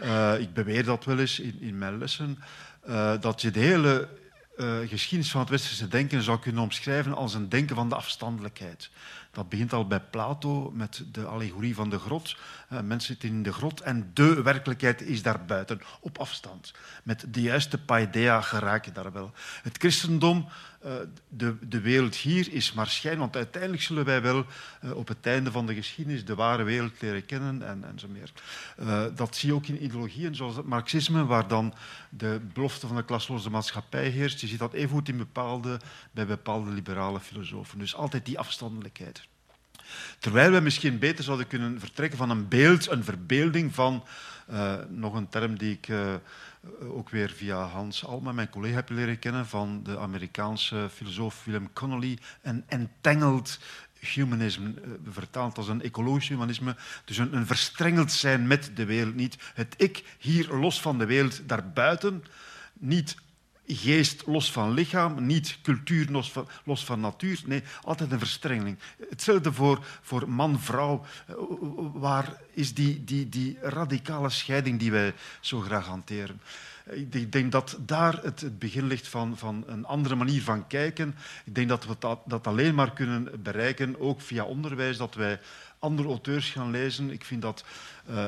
uh, ik beweer dat wel eens in, in mijn lessen, uh, dat je de hele uh, geschiedenis van het westerse denken zou kunnen omschrijven als een denken van de afstandelijkheid. Dat begint al bij Plato met de allegorie van de grot. Uh, mensen zitten in de grot en de werkelijkheid is daarbuiten, op afstand. Met de juiste paidea geraak je daar wel. Het christendom uh, de, de wereld hier is maar schijn, want uiteindelijk zullen wij wel uh, op het einde van de geschiedenis de ware wereld leren kennen en, zo meer. Dat zie je ook in ideologieën zoals het marxisme, waar dan de belofte van de klasloze maatschappij heerst. Je ziet dat evengoed in bepaalde, bij bepaalde liberale filosofen. Dus altijd die afstandelijkheid. Terwijl we misschien beter zouden kunnen vertrekken van een beeld, een verbeelding van, nog een term die ik eh, ook weer via Hans Alma, mijn collega, heb leren kennen van de Amerikaanse filosoof Willem Connolly. Een entangled humanisme, eh, vertaald als een ecologisch humanisme. Dus een, een verstrengeld zijn met de wereld. Niet het ik hier los van de wereld daarbuiten. Niet geest los van lichaam, niet cultuur los van, los van natuur. Nee, altijd een verstrengeling. Hetzelfde voor, voor man-vrouw. Eh, waar is die, die, die radicale scheiding die wij zo graag hanteren? Ik denk dat daar het, het begin ligt van, van, een andere manier van kijken. Ik denk dat we dat, dat alleen maar kunnen bereiken, ook via onderwijs, dat wij andere auteurs gaan lezen. Ik vind dat uh,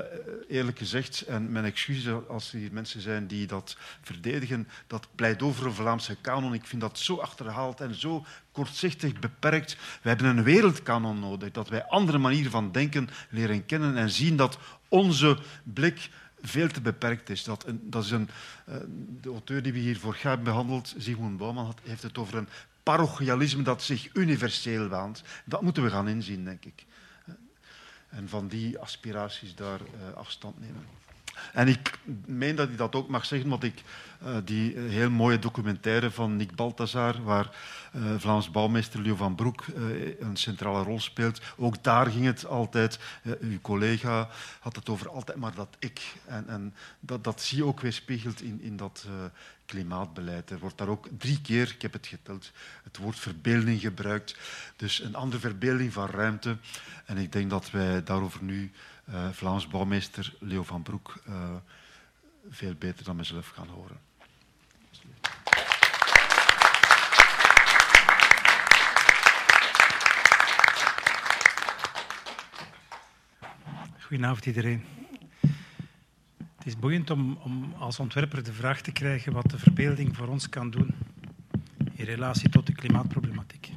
eerlijk gezegd, en mijn excuses als er mensen zijn die dat verdedigen, dat pleit over een Vlaamse kanon. Ik vind dat zo achterhaald en zo kortzichtig beperkt. We hebben een wereldkanon nodig, dat wij andere manieren van denken leren kennen en zien dat onze blik veel te beperkt is. Dat, dat is een, uh, de auteur die we hier vorig jaar behandeld, Sigmund Bouwman, heeft het over een parochialisme dat zich universeel waant. Dat moeten we gaan inzien, denk ik en van die aspiraties daar uh, afstand nemen. En ik meen dat ik dat ook mag zeggen, want ik die heel mooie documentaire van Nick Balthazar, waar uh, Vlaams bouwmeester Leo van Broek een centrale rol speelt. Ook daar ging het altijd, uw collega had het over altijd maar dat ik. En, en dat, dat zie je ook weerspiegeld in, in dat klimaatbeleid. Er wordt daar ook drie keer, ik heb het geteld, het woord verbeelding gebruikt. Dus een andere verbeelding van ruimte. En ik denk dat wij daarover nu Vlaams bouwmeester Leo van Broek veel beter dan mezelf gaan horen. Goedenavond iedereen. Het is boeiend om, om, als ontwerper de vraag te krijgen wat de verbeelding voor ons kan doen in relatie tot de klimaatproblematiek.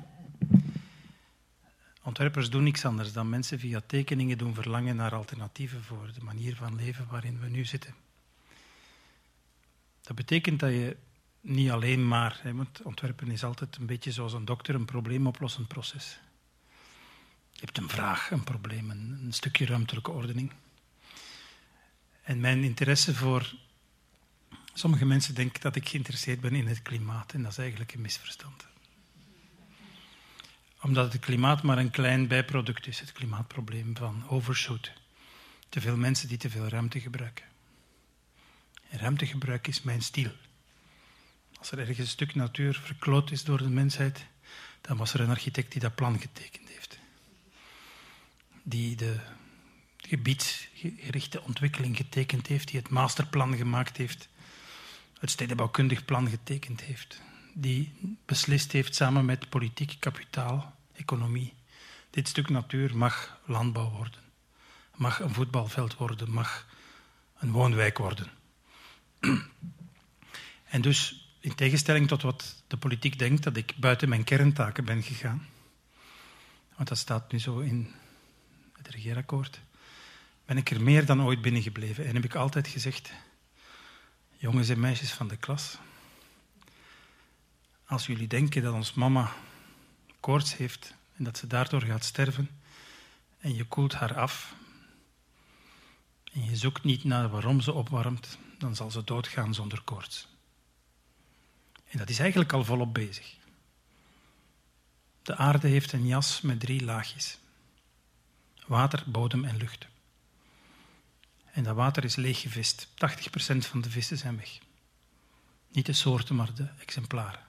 Ontwerpers doen niks anders dan mensen via tekeningen doen verlangen naar alternatieven voor de manier van leven waarin we nu zitten. Dat betekent dat je niet alleen maar, hè, want ontwerpen is altijd een beetje zoals een dokter, een probleemoplossend proces. Je hebt een vraag, een probleem, een, stukje ruimtelijke ordening. En mijn interesse voor sommige mensen denken dat ik geïnteresseerd ben in het klimaat, en dat is eigenlijk een misverstand omdat het klimaat maar een klein bijproduct is, het klimaatprobleem van overshoot. Te veel mensen die te veel ruimte gebruiken. En ruimtegebruik is mijn stiel. Als er ergens een stuk natuur verkloot is door de mensheid, dan was er een architect die dat plan getekend heeft. Die de gebiedsgerichte ontwikkeling getekend heeft, die het masterplan gemaakt heeft, het stedenbouwkundig plan getekend heeft, die beslist heeft samen met politiek kapitaal economie. Dit stuk natuur mag landbouw worden, mag een voetbalveld worden, mag een woonwijk worden. En dus, in tegenstelling tot wat de politiek denkt, dat ik buiten mijn kerntaken ben gegaan, want dat staat nu zo in het regeerakkoord, ben ik er meer dan ooit binnengebleven en heb ik altijd gezegd, jongens en meisjes van de klas, als jullie denken dat ons mama koorts heeft en dat ze daardoor gaat sterven en je koelt haar af en je zoekt niet naar waarom ze opwarmt, dan zal ze doodgaan zonder koorts. En dat is eigenlijk al volop bezig. De aarde heeft een jas met drie laagjes: water, bodem en lucht. En dat water is leeggevist. 80% van de vissen zijn weg. Niet de soorten, maar de exemplaren.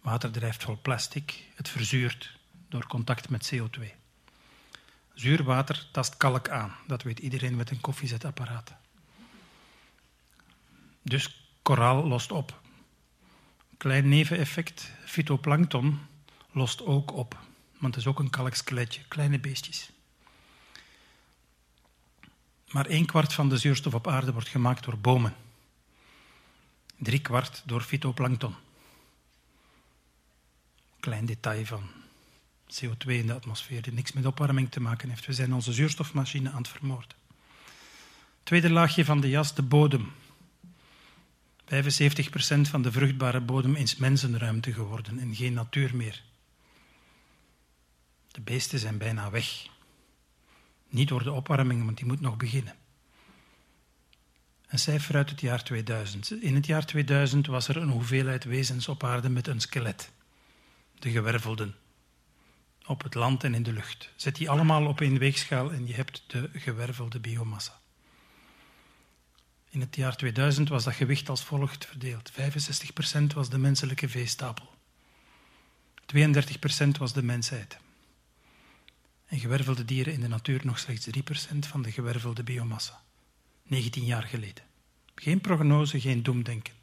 Water drijft vol plastic, het verzuurt door contact met CO2. Zuur water tast kalk aan, dat weet iedereen met een koffiezetapparaat. Dus koraal lost op. Klein neveneffect, fytoplankton lost ook op, want het is ook een kalkskeletje, kleine beestjes. Maar een kwart van de zuurstof op aarde wordt gemaakt door bomen. Drie kwart door fytoplankton. Klein detail van CO2 in de atmosfeer die niks met opwarming te maken heeft. We zijn onze zuurstofmachine aan het vermoorden. Tweede laagje van de jas, de bodem. 75% van de vruchtbare bodem is mensenruimte geworden en geen natuur meer. De beesten zijn bijna weg. Niet door de opwarming, want die moet nog beginnen. Een cijfer uit het jaar 2000. In het jaar 2000 was er een hoeveelheid wezens op aarde met een skelet. De gewervelden. Op het land en in de lucht. Zet die allemaal op één weegschaal en je hebt de gewervelde biomassa. In het jaar 2000 was dat gewicht als volgt verdeeld. 65% was de menselijke veestapel. 32% was de mensheid. En gewervelde dieren in de natuur nog slechts 3% van de gewervelde biomassa. 19 jaar geleden. Geen prognose, geen doemdenken.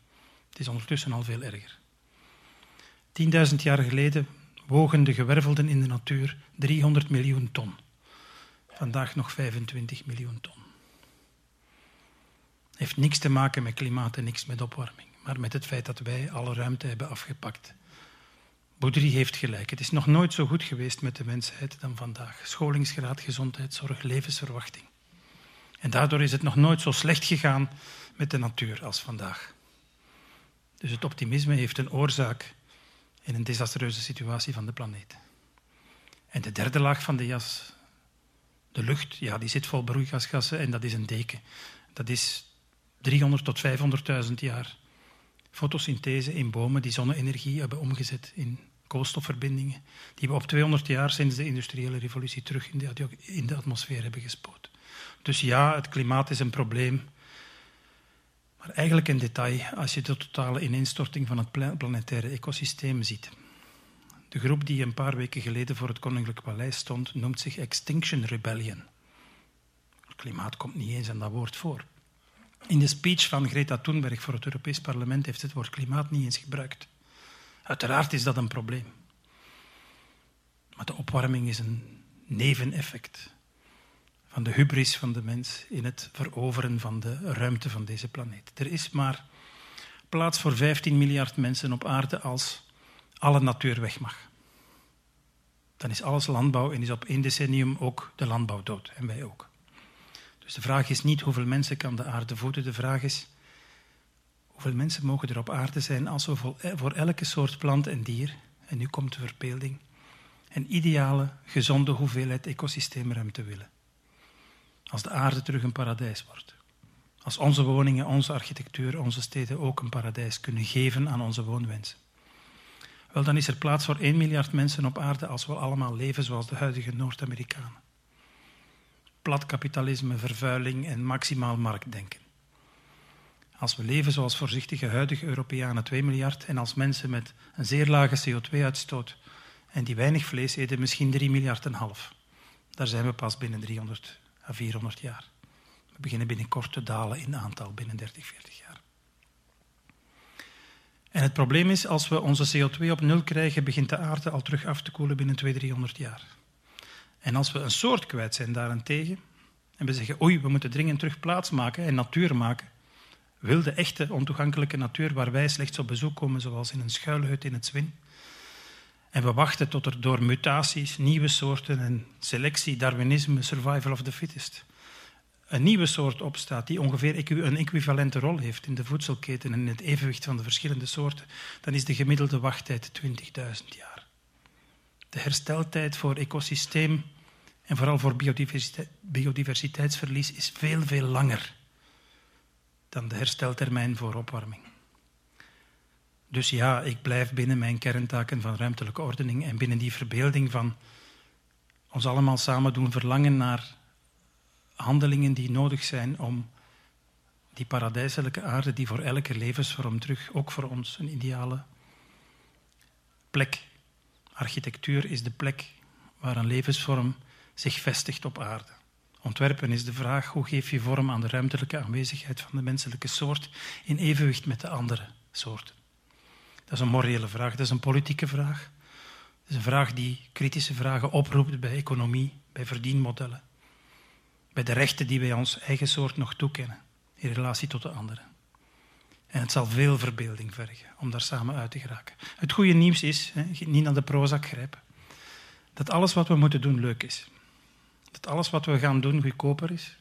Het is ondertussen al veel erger. 10.000 jaar geleden wogen de gewervelden in de natuur 300 miljoen ton. Vandaag nog 25 miljoen ton. Heeft niks te maken met klimaat en niks met opwarming, maar met het feit dat wij alle ruimte hebben afgepakt. Boudry heeft gelijk. Het is nog nooit zo goed geweest met de mensheid dan vandaag. Scholingsgraad, gezondheidszorg, levensverwachting. En daardoor is het nog nooit zo slecht gegaan met de natuur als vandaag. Dus het optimisme heeft een oorzaak in een desastreuze situatie van de planeet. En de derde laag van de jas, de lucht, ja, die zit vol broeikasgassen en dat is een deken. Dat is 300 tot 500.000 jaar fotosynthese in bomen die zonne-energie hebben omgezet in koolstofverbindingen, die we op 200 jaar sinds de industriële revolutie terug in de, atmosfeer hebben gespoot. Dus ja, het klimaat is een probleem. Maar eigenlijk in detail als je de totale ineenstorting van het planetaire ecosysteem ziet. De groep die een paar weken geleden voor het Koninklijk Paleis stond, noemt zich Extinction Rebellion. Klimaat komt niet eens aan dat woord voor. In de speech van Greta Thunberg voor het Europees Parlement heeft het woord klimaat niet eens gebruikt. Uiteraard is dat een probleem. Maar de opwarming is een neveneffect van de hubris van de mens in het veroveren van de ruimte van deze planeet. Er is maar plaats voor 15 miljard mensen op aarde als alle natuur weg mag. Dan is alles landbouw en is op één decennium ook de landbouw dood en wij ook. Dus de vraag is niet hoeveel mensen kan de aarde voeden, de vraag is hoeveel mensen mogen er op aarde zijn als we voor elke soort plant en dier, en nu komt de verbeelding, een ideale, gezonde hoeveelheid ecosysteemruimte willen. Als de aarde terug een paradijs wordt. Als onze woningen, onze architectuur, onze steden ook een paradijs kunnen geven aan onze woonwensen. Wel, dan is er plaats voor 1 miljard mensen op aarde als we allemaal leven zoals de huidige Noord-Amerikanen plat kapitalisme, vervuiling en maximaal marktdenken. Als we leven zoals voorzichtige huidige Europeanen 2 miljard en als mensen met een zeer lage CO2-uitstoot en die weinig vlees eten misschien 3 miljard en half. Daar zijn we pas binnen 300 à 400 jaar. We beginnen binnenkort te dalen in aantal, binnen 30, 40 jaar. En het probleem is, als we onze CO2 op nul krijgen, begint de aarde al terug af te koelen binnen 200, 300 jaar. En als we een soort kwijt zijn daarentegen, en we zeggen, oei, we moeten dringend terug plaats maken en natuur maken, wilde, echte, ontoegankelijke natuur waar wij slechts op bezoek komen, zoals in een schuilhut in het Zwin. En we wachten tot er door mutaties, nieuwe soorten en selectie, darwinisme, survival of the fittest, een nieuwe soort opstaat die ongeveer een equivalente rol heeft in de voedselketen en in het evenwicht van de verschillende soorten, dan is de gemiddelde wachttijd 20.000 jaar. De hersteltijd voor ecosysteem en vooral voor biodiversiteitsverlies is veel, veel langer dan de hersteltermijn voor opwarming. Dus ja, ik blijf binnen mijn kerntaken van ruimtelijke ordening en binnen die verbeelding van ons allemaal samen doen verlangen naar handelingen die nodig zijn om die paradijselijke aarde, die voor elke levensvorm terug, ook voor ons, een ideale plek. Architectuur is de plek waar een levensvorm zich vestigt op aarde. Ontwerpen is de vraag hoe geef je vorm aan de ruimtelijke aanwezigheid van de menselijke soort in evenwicht met de andere soorten. Dat is een morele vraag, dat is een politieke vraag. Dat is een vraag die kritische vragen oproept bij economie, bij verdienmodellen, bij de rechten die wij ons eigen soort nog toekennen in relatie tot de anderen. En het zal veel verbeelding vergen om daar samen uit te geraken. Het goede nieuws is, hè, niet naar de Prozac grijpen, dat alles wat we moeten doen leuk is. Dat alles wat we gaan doen goedkoper is,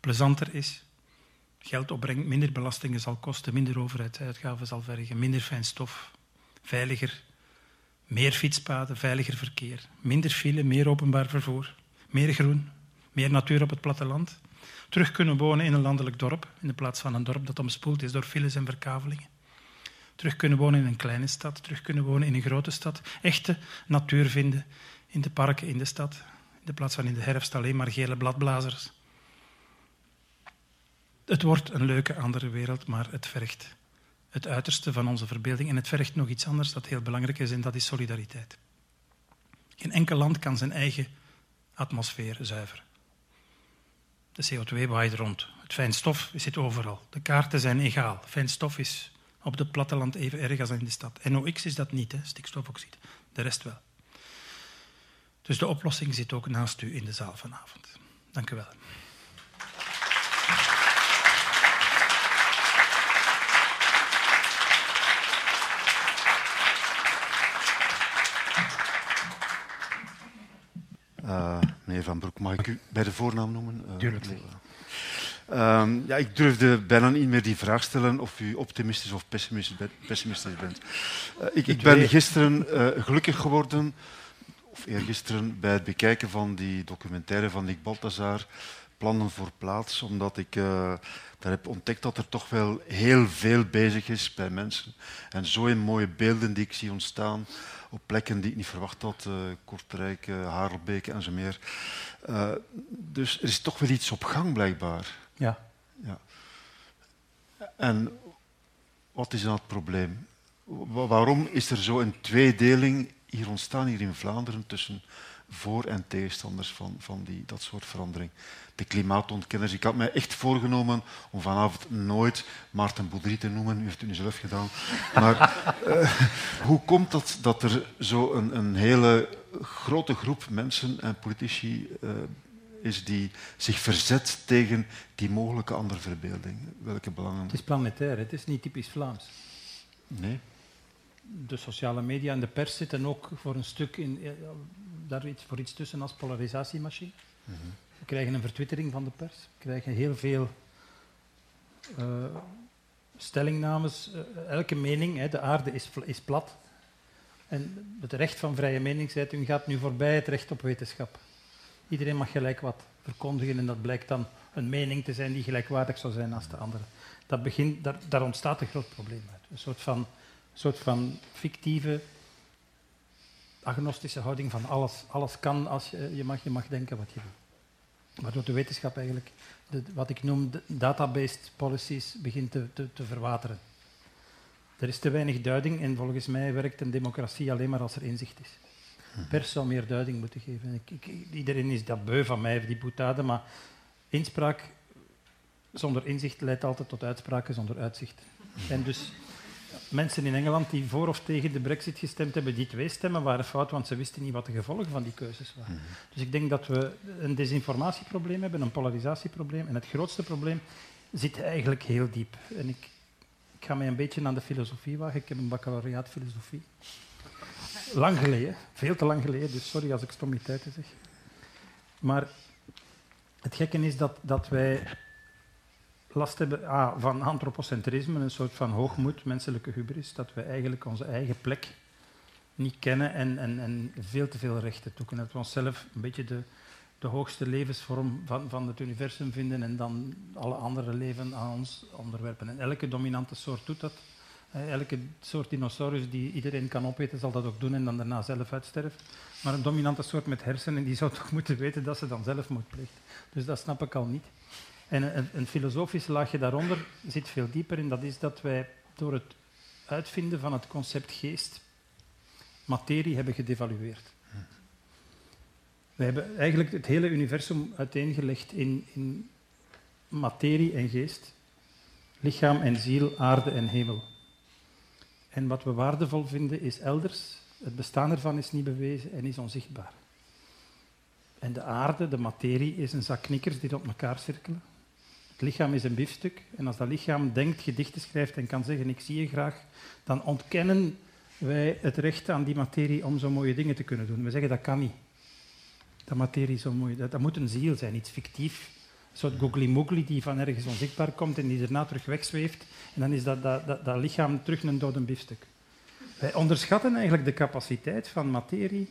plezanter is, geld opbrengt, minder belastingen zal kosten, minder overheidsuitgaven zal vergen, minder fijn stof, veiliger, meer fietspaden, veiliger verkeer, minder file, meer openbaar vervoer, meer groen, meer natuur op het platteland. Terug kunnen wonen in een landelijk dorp, in de plaats van een dorp dat omspoeld is door files en verkavelingen. Terug kunnen wonen in een kleine stad, terug kunnen wonen in een grote stad. Echte natuur vinden in de parken in de stad, in de plaats van in de herfst alleen maar gele bladblazers. Het wordt een leuke andere wereld, maar het vergt het uiterste van onze verbeelding. En het vergt nog iets anders dat heel belangrijk is, en dat is solidariteit. Geen enkel land kan zijn eigen atmosfeer zuiveren. De CO2 waait rond. Het fijnstof zit overal. De kaarten zijn egaal. Fijnstof is op het platteland even erg als in de stad. NOx is dat niet, hè? stikstofoxide. De rest wel. Dus de oplossing zit ook naast u in de zaal vanavond. Dank u wel. Uh, meneer Van Broek, mag ik u bij de voornaam noemen? Uh, Tuurlijk. Uh, ja, ik durfde bijna niet meer die vraag stellen of u optimistisch of pessimistisch bent. Uh, ik, ik, ben gisteren uh, gelukkig geworden, of eergisteren, bij het bekijken van die documentaire van Nick Balthazar, Plannen voor Plaats, omdat ik daar heb ontdekt dat er toch wel heel veel bezig is bij mensen. En zo in mooie beelden die ik zie ontstaan op plekken die ik niet verwacht had, uh, Kortrijk, uh, Harelbeek en zo meer. Dus er is toch wel iets op gang, blijkbaar. Ja. ja. En wat is dan het probleem? Waarom is er zo een tweedeling hier ontstaan, hier in Vlaanderen, tussen voor- en tegenstanders van, van die, dat soort verandering? de klimaatontkenners. Ik had mij echt voorgenomen om vanavond nooit Maarten Boudry te noemen. U heeft het nu zelf gedaan. Maar uh, hoe komt dat dat er zo een, een hele grote groep mensen en politici uh, is die zich verzet tegen die mogelijke andere verbeelding? Welke belangen? Het is planetair, het is niet typisch Vlaams. Nee. De sociale media en de pers zitten ook voor een stuk in, daar iets, voor iets tussen als polarisatiemachine. We krijgen een vertwittering van de pers. We krijgen heel veel uh, stellingnames. Uh, elke mening, hè, de aarde is, is plat. En het recht van vrije meningsuiting gaat nu voorbij het recht op wetenschap. Iedereen mag gelijk wat verkondigen en dat blijkt dan een mening te zijn die gelijkwaardig zou zijn als de andere. Dat begint, daar, daar ontstaat een groot probleem uit. Een soort van, soort van fictieve, agnostische houding van alles, alles kan als je, je, mag, je mag denken wat je wil. Waardoor de wetenschap eigenlijk, de, wat ik noem databased policies, begint te, te, te, verwateren. Er is te weinig duiding en volgens mij werkt een democratie alleen maar als er inzicht is. De pers zou meer duiding moeten geven. Ik, ik, iedereen is dat beu van mij, die boetade, maar inspraak zonder inzicht leidt altijd tot uitspraken zonder uitzicht. En dus mensen in Engeland die voor of tegen de brexit gestemd hebben, die twee stemmen waren fout, want ze wisten niet wat de gevolgen van die keuzes waren. Mm -hmm. Dus ik denk dat we een desinformatieprobleem hebben, een polarisatieprobleem. En het grootste probleem zit eigenlijk heel diep. En ik, ik ga mij een beetje aan de filosofie wagen. Ik heb een baccalaureaat filosofie. Lang geleden, veel te lang geleden, dus sorry als ik stommiteiten zeg. Maar het gekke is dat, dat wij last hebben ah, van antropocentrisme, een soort van hoogmoed, menselijke hubris, dat we eigenlijk onze eigen plek niet kennen en, en, en veel te veel rechten toekennen. Dat we onszelf een beetje de, de hoogste levensvorm van, van het universum vinden en dan alle andere leven aan ons onderwerpen. En elke dominante soort doet dat. Elke soort dinosaurus die iedereen kan opeten, zal dat ook doen en dan daarna zelf uitsterft. Maar een dominante soort met hersenen, die zou toch moeten weten dat ze dan zelfmoord pleegt. Dus dat snap ik al niet. En een, een filosofisch laagje daaronder zit veel dieper in. Dat is dat wij door het uitvinden van het concept geest materie hebben gedevalueerd. We hebben eigenlijk het hele universum uiteengelegd in, in materie en geest, lichaam en ziel, aarde en hemel. En wat we waardevol vinden is elders. Het bestaan ervan is niet bewezen en is onzichtbaar. En de aarde, de materie, is een zak knikkers die op elkaar cirkelen. Het lichaam is een biefstuk. En als dat lichaam denkt, gedichten schrijft en kan zeggen ik zie je graag, dan ontkennen wij het recht aan die materie om zo mooie dingen te kunnen doen. We zeggen dat kan niet. Dat materie zo mooi, dat, dat moet een ziel zijn, iets fictief. Een soort googly-moogly die van ergens onzichtbaar komt en die daarna terug wegzweeft. En dan is dat, dat, dat, dat lichaam terug een dode biefstuk. Wij onderschatten eigenlijk de capaciteit van materie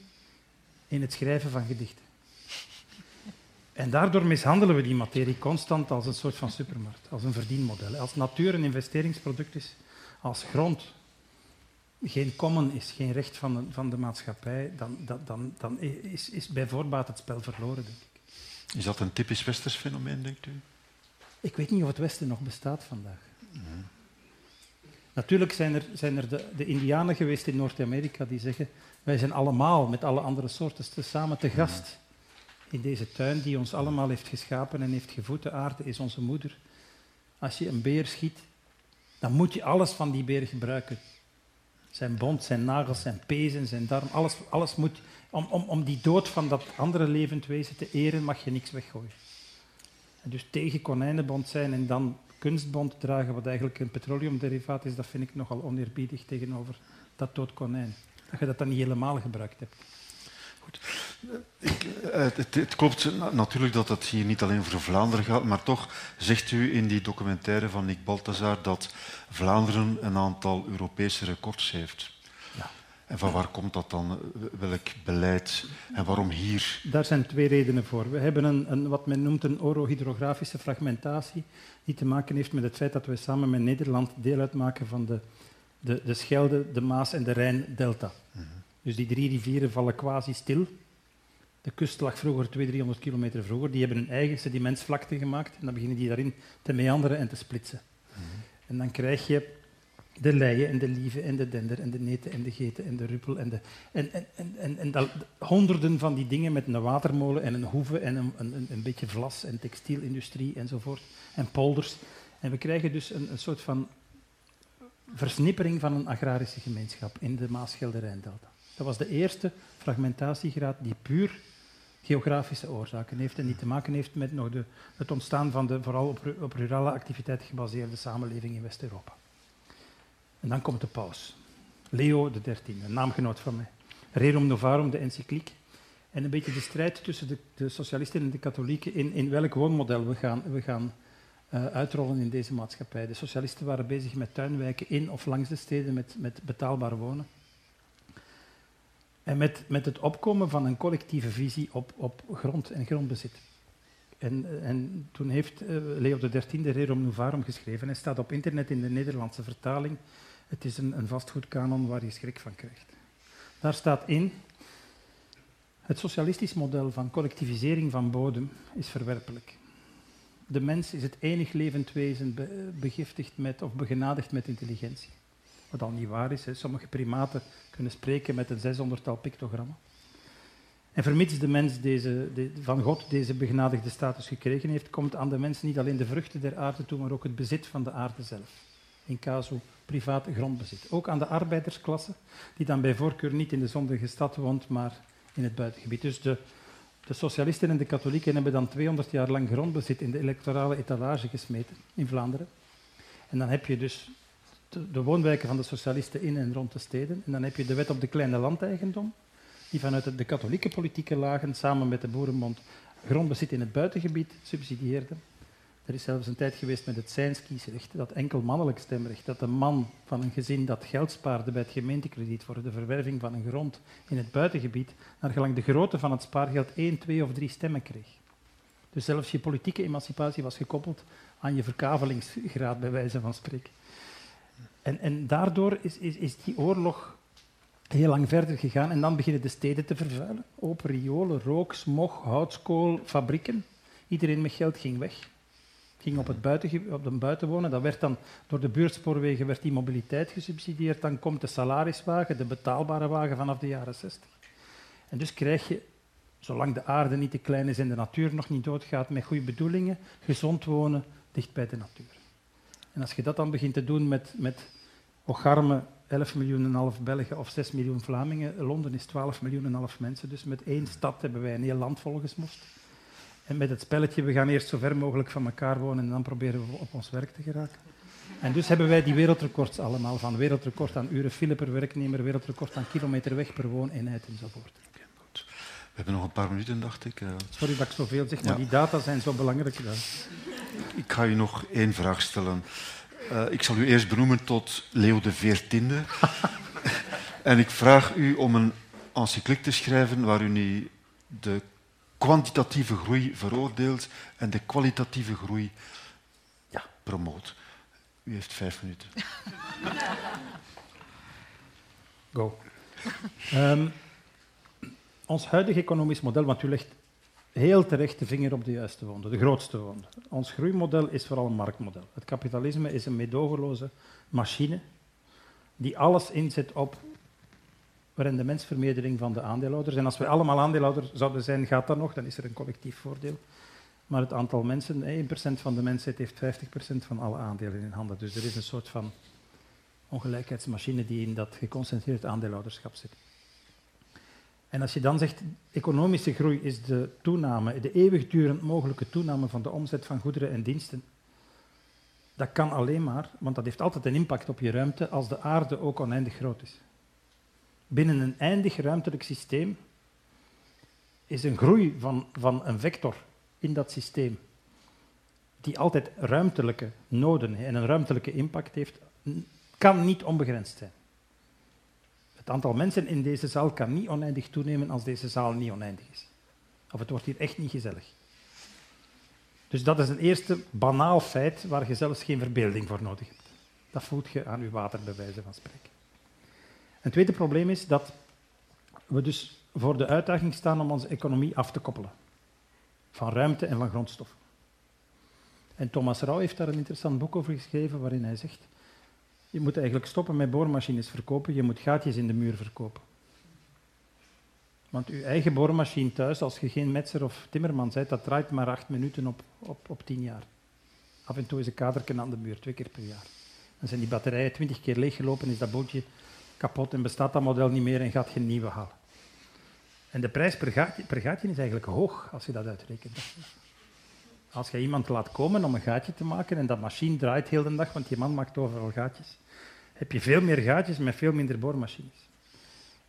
in het schrijven van gedichten. En daardoor mishandelen we die materie constant als een soort van supermarkt, als een verdienmodel. Als natuur een investeringsproduct is, als grond geen common is, geen recht van de, van de maatschappij, dan, dan, dan is, is bij voorbaat het spel verloren, denk ik. Is dat een typisch westers fenomeen, denkt u? Ik weet niet of het Westen nog bestaat vandaag. Natuurlijk zijn er, zijn er de, de Indianen geweest in Noord-Amerika die zeggen wij zijn allemaal met alle andere soorten samen te gast in deze tuin die ons allemaal heeft geschapen en heeft gevoed. De aarde is onze moeder. Als je een beer schiet, dan moet je alles van die beer gebruiken. Zijn bond, zijn nagels, zijn pezen, zijn darm, alles, alles moet... Om, om, om die dood van dat andere levend wezen te eren, mag je niks weggooien. En dus tegen konijnenbond zijn en dan kunstbond dragen, wat eigenlijk een petroleumderivaat is, dat vind ik nogal oneerbiedig tegenover dat dood konijn. Dat je dat dan niet helemaal gebruikt hebt. Goed. Ik, eh, het, het, klopt natuurlijk dat het hier niet alleen voor Vlaanderen gaat, maar toch zegt u in die documentaire van Nick Balthazar dat Vlaanderen een aantal Europese records heeft. Ja. En van waar komt dat dan? Welk beleid en waarom hier? Daar zijn twee redenen voor. We hebben een, een wat men noemt een orohydrografische fragmentatie, die te maken heeft met het feit dat we samen met Nederland deel uitmaken van de, de, de Schelde, de Maas en de Rijn-delta. Mm -hmm. Dus die drie rivieren vallen quasi stil. De kust lag vroeger 200, 300 kilometer vroeger. Die hebben hun eigen sedimentsvlakte gemaakt en dan beginnen die daarin te meanderen en te splitsen. Mm -hmm. En dan krijg je de leien en de lieven en de dender en de neten en de geten en de ruppel en, de, en, en, en, en, en dat, honderden van die dingen met een watermolen en een hoeve en een, een, een beetje vlas en textielindustrie enzovoort en polders. En we krijgen dus een, een soort van versnippering van een agrarische gemeenschap in de Maas-Gelderijn-delta. Dat was de eerste fragmentatiegraad die puur geografische oorzaken heeft en die te maken heeft met nog de, het ontstaan van de vooral op, op rurale activiteit gebaseerde samenleving in West-Europa. En dan komt de paus, Leo XIII, een naamgenoot van mij. Rerum Novarum, de encycliek. En een beetje de strijd tussen de, de socialisten en de katholieken in, in welk woonmodel we gaan, we gaan uh, uitrollen in deze maatschappij. De socialisten waren bezig met tuinwijken in of langs de steden met, met betaalbaar wonen. En met, met het opkomen van een collectieve visie op, op grond en grondbezit. En, en toen heeft uh, Leo XIII Rerum Novarum geschreven. Hij staat op internet in de Nederlandse vertaling. Het is een, een vastgoedkanon waar je schrik van krijgt. Daar staat in... Het socialistisch model van collectivisering van bodem is verwerpelijk. De mens is het enig levend wezen begiftigd met of begenadigd met intelligentie. Wat al niet waar is. Hè. Sommige primaten kunnen spreken met een 600-tal pictogrammen. En vermits de mens deze, de, van God deze begenadigde status gekregen heeft, komt aan de mens niet alleen de vruchten der aarde toe, maar ook het bezit van de aarde zelf. In casu privaat grondbezit. Ook aan de arbeidersklasse, die dan bij voorkeur niet in de zondige stad woont, maar in het buitengebied. Dus de, de socialisten en de katholieken hebben dan 200 jaar lang grondbezit in de electorale etalage gesmeten in Vlaanderen. En dan heb je dus de, de woonwijken van de socialisten in en rond de steden. En dan heb je de wet op de kleine landeigendom, die vanuit de katholieke politieke lagen samen met de Boerenbond grondbezit in het buitengebied subsidieerde. Er is zelfs een tijd geweest met het Seinskiesrecht, dat enkel mannelijk stemrecht, dat een man van een gezin dat geld spaarde bij het gemeentekrediet voor de verwerving van een grond in het buitengebied, naar gelang de grootte van het spaargeld één, twee of drie stemmen kreeg. Dus zelfs je politieke emancipatie was gekoppeld aan je verkavelingsgraad, bij wijze van spreken. En, en daardoor is, is, is die oorlog heel lang verder gegaan en dan beginnen de steden te vervuilen. Open riolen, rook, smog, houtskool, fabrieken. Iedereen met geld ging weg. Ging op, het buiten, op de buiten wonen. Dat werd dan door de buurtspoorwegen werd die mobiliteit gesubsidieerd. Dan komt de salariswagen, de betaalbare wagen vanaf de jaren 60. En dus krijg je, zolang de aarde niet te klein is en de natuur nog niet doodgaat, met goede bedoelingen, gezond wonen dicht bij de natuur. En als je dat dan begint te doen met, met ocharme 11 miljoen en half Belgen of 6 miljoen Vlamingen. Londen is 12 miljoen en half mensen. Dus met één stad hebben wij een heel land volgesmost. En met het spelletje, we gaan eerst zo ver mogelijk van elkaar wonen en dan proberen we op ons werk te geraken. En dus hebben wij die wereldrecords allemaal, van wereldrecord aan uren file per werknemer, wereldrecord aan kilometer weg per wooneenheid enzovoort. Okay, goed. We hebben nog een paar minuten, dacht ik. Uh... Sorry dat ik zoveel zeg, maar ja. die data zijn zo belangrijk. Ik ga u nog één vraag stellen. Uh, ik zal u eerst benoemen tot Leo de XIV. en ik vraag u om een encycliek te schrijven waar u de kwantitatieve groei veroordeelt en de kwalitatieve groei ja, promoot. U heeft vijf minuten. Go. Um, ons huidige economisch model, want u legt heel terecht de vinger op de juiste wonde, de grootste wonde. Ons groeimodel is vooral een marktmodel. Het kapitalisme is een meedogenloze machine die alles inzet op rendementsvermeerdering van de aandeelhouders. En als we allemaal aandeelhouder zouden zijn, gaat dat nog, dan is er een collectief voordeel. Maar het aantal mensen, 1% van de mensheid heeft 50% van alle aandelen in handen. Dus er is een soort van ongelijkheidsmachine die in dat geconcentreerd aandeelhouderschap zit. En als je dan zegt, economische groei is de toename, de eeuwigdurend mogelijke toename van de omzet van goederen en diensten, dat kan alleen maar, want dat heeft altijd een impact op je ruimte, als de aarde ook oneindig groot is. Binnen een eindig ruimtelijk systeem is een groei van, van een vector in dat systeem, die altijd ruimtelijke noden en een ruimtelijke impact heeft, kan niet onbegrensd zijn. Het aantal mensen in deze zaal kan niet oneindig toenemen als deze zaal niet oneindig is. Of het wordt hier echt niet gezellig. Dus dat is een eerste banaal feit waar je zelfs geen verbeelding voor nodig hebt. Dat voelt je aan uw water, bij wijze van spreken. Een tweede probleem is dat we dus voor de uitdaging staan om onze economie af te koppelen. Van ruimte en van grondstoffen. En Thomas Rauw heeft daar een interessant boek over geschreven waarin hij zegt je moet eigenlijk stoppen met boormachines verkopen, je moet gaatjes in de muur verkopen. Want je eigen boormachine thuis, als je geen metser of timmerman bent, dat draait maar acht minuten op, op, op tien jaar. Af en toe is een kaderken aan de muur, twee keer per jaar. Dan zijn die batterijen twintig keer leeggelopen, is dat bootje kapot en bestaat dat model niet meer en gaat geen nieuwe halen. En de prijs per gaatje, per gaatje is eigenlijk hoog als je dat uitrekent. Als je iemand laat komen om een gaatje te maken en dat machine draait heel de dag, want die man maakt overal gaatjes, heb je veel meer gaatjes met veel minder boormachines.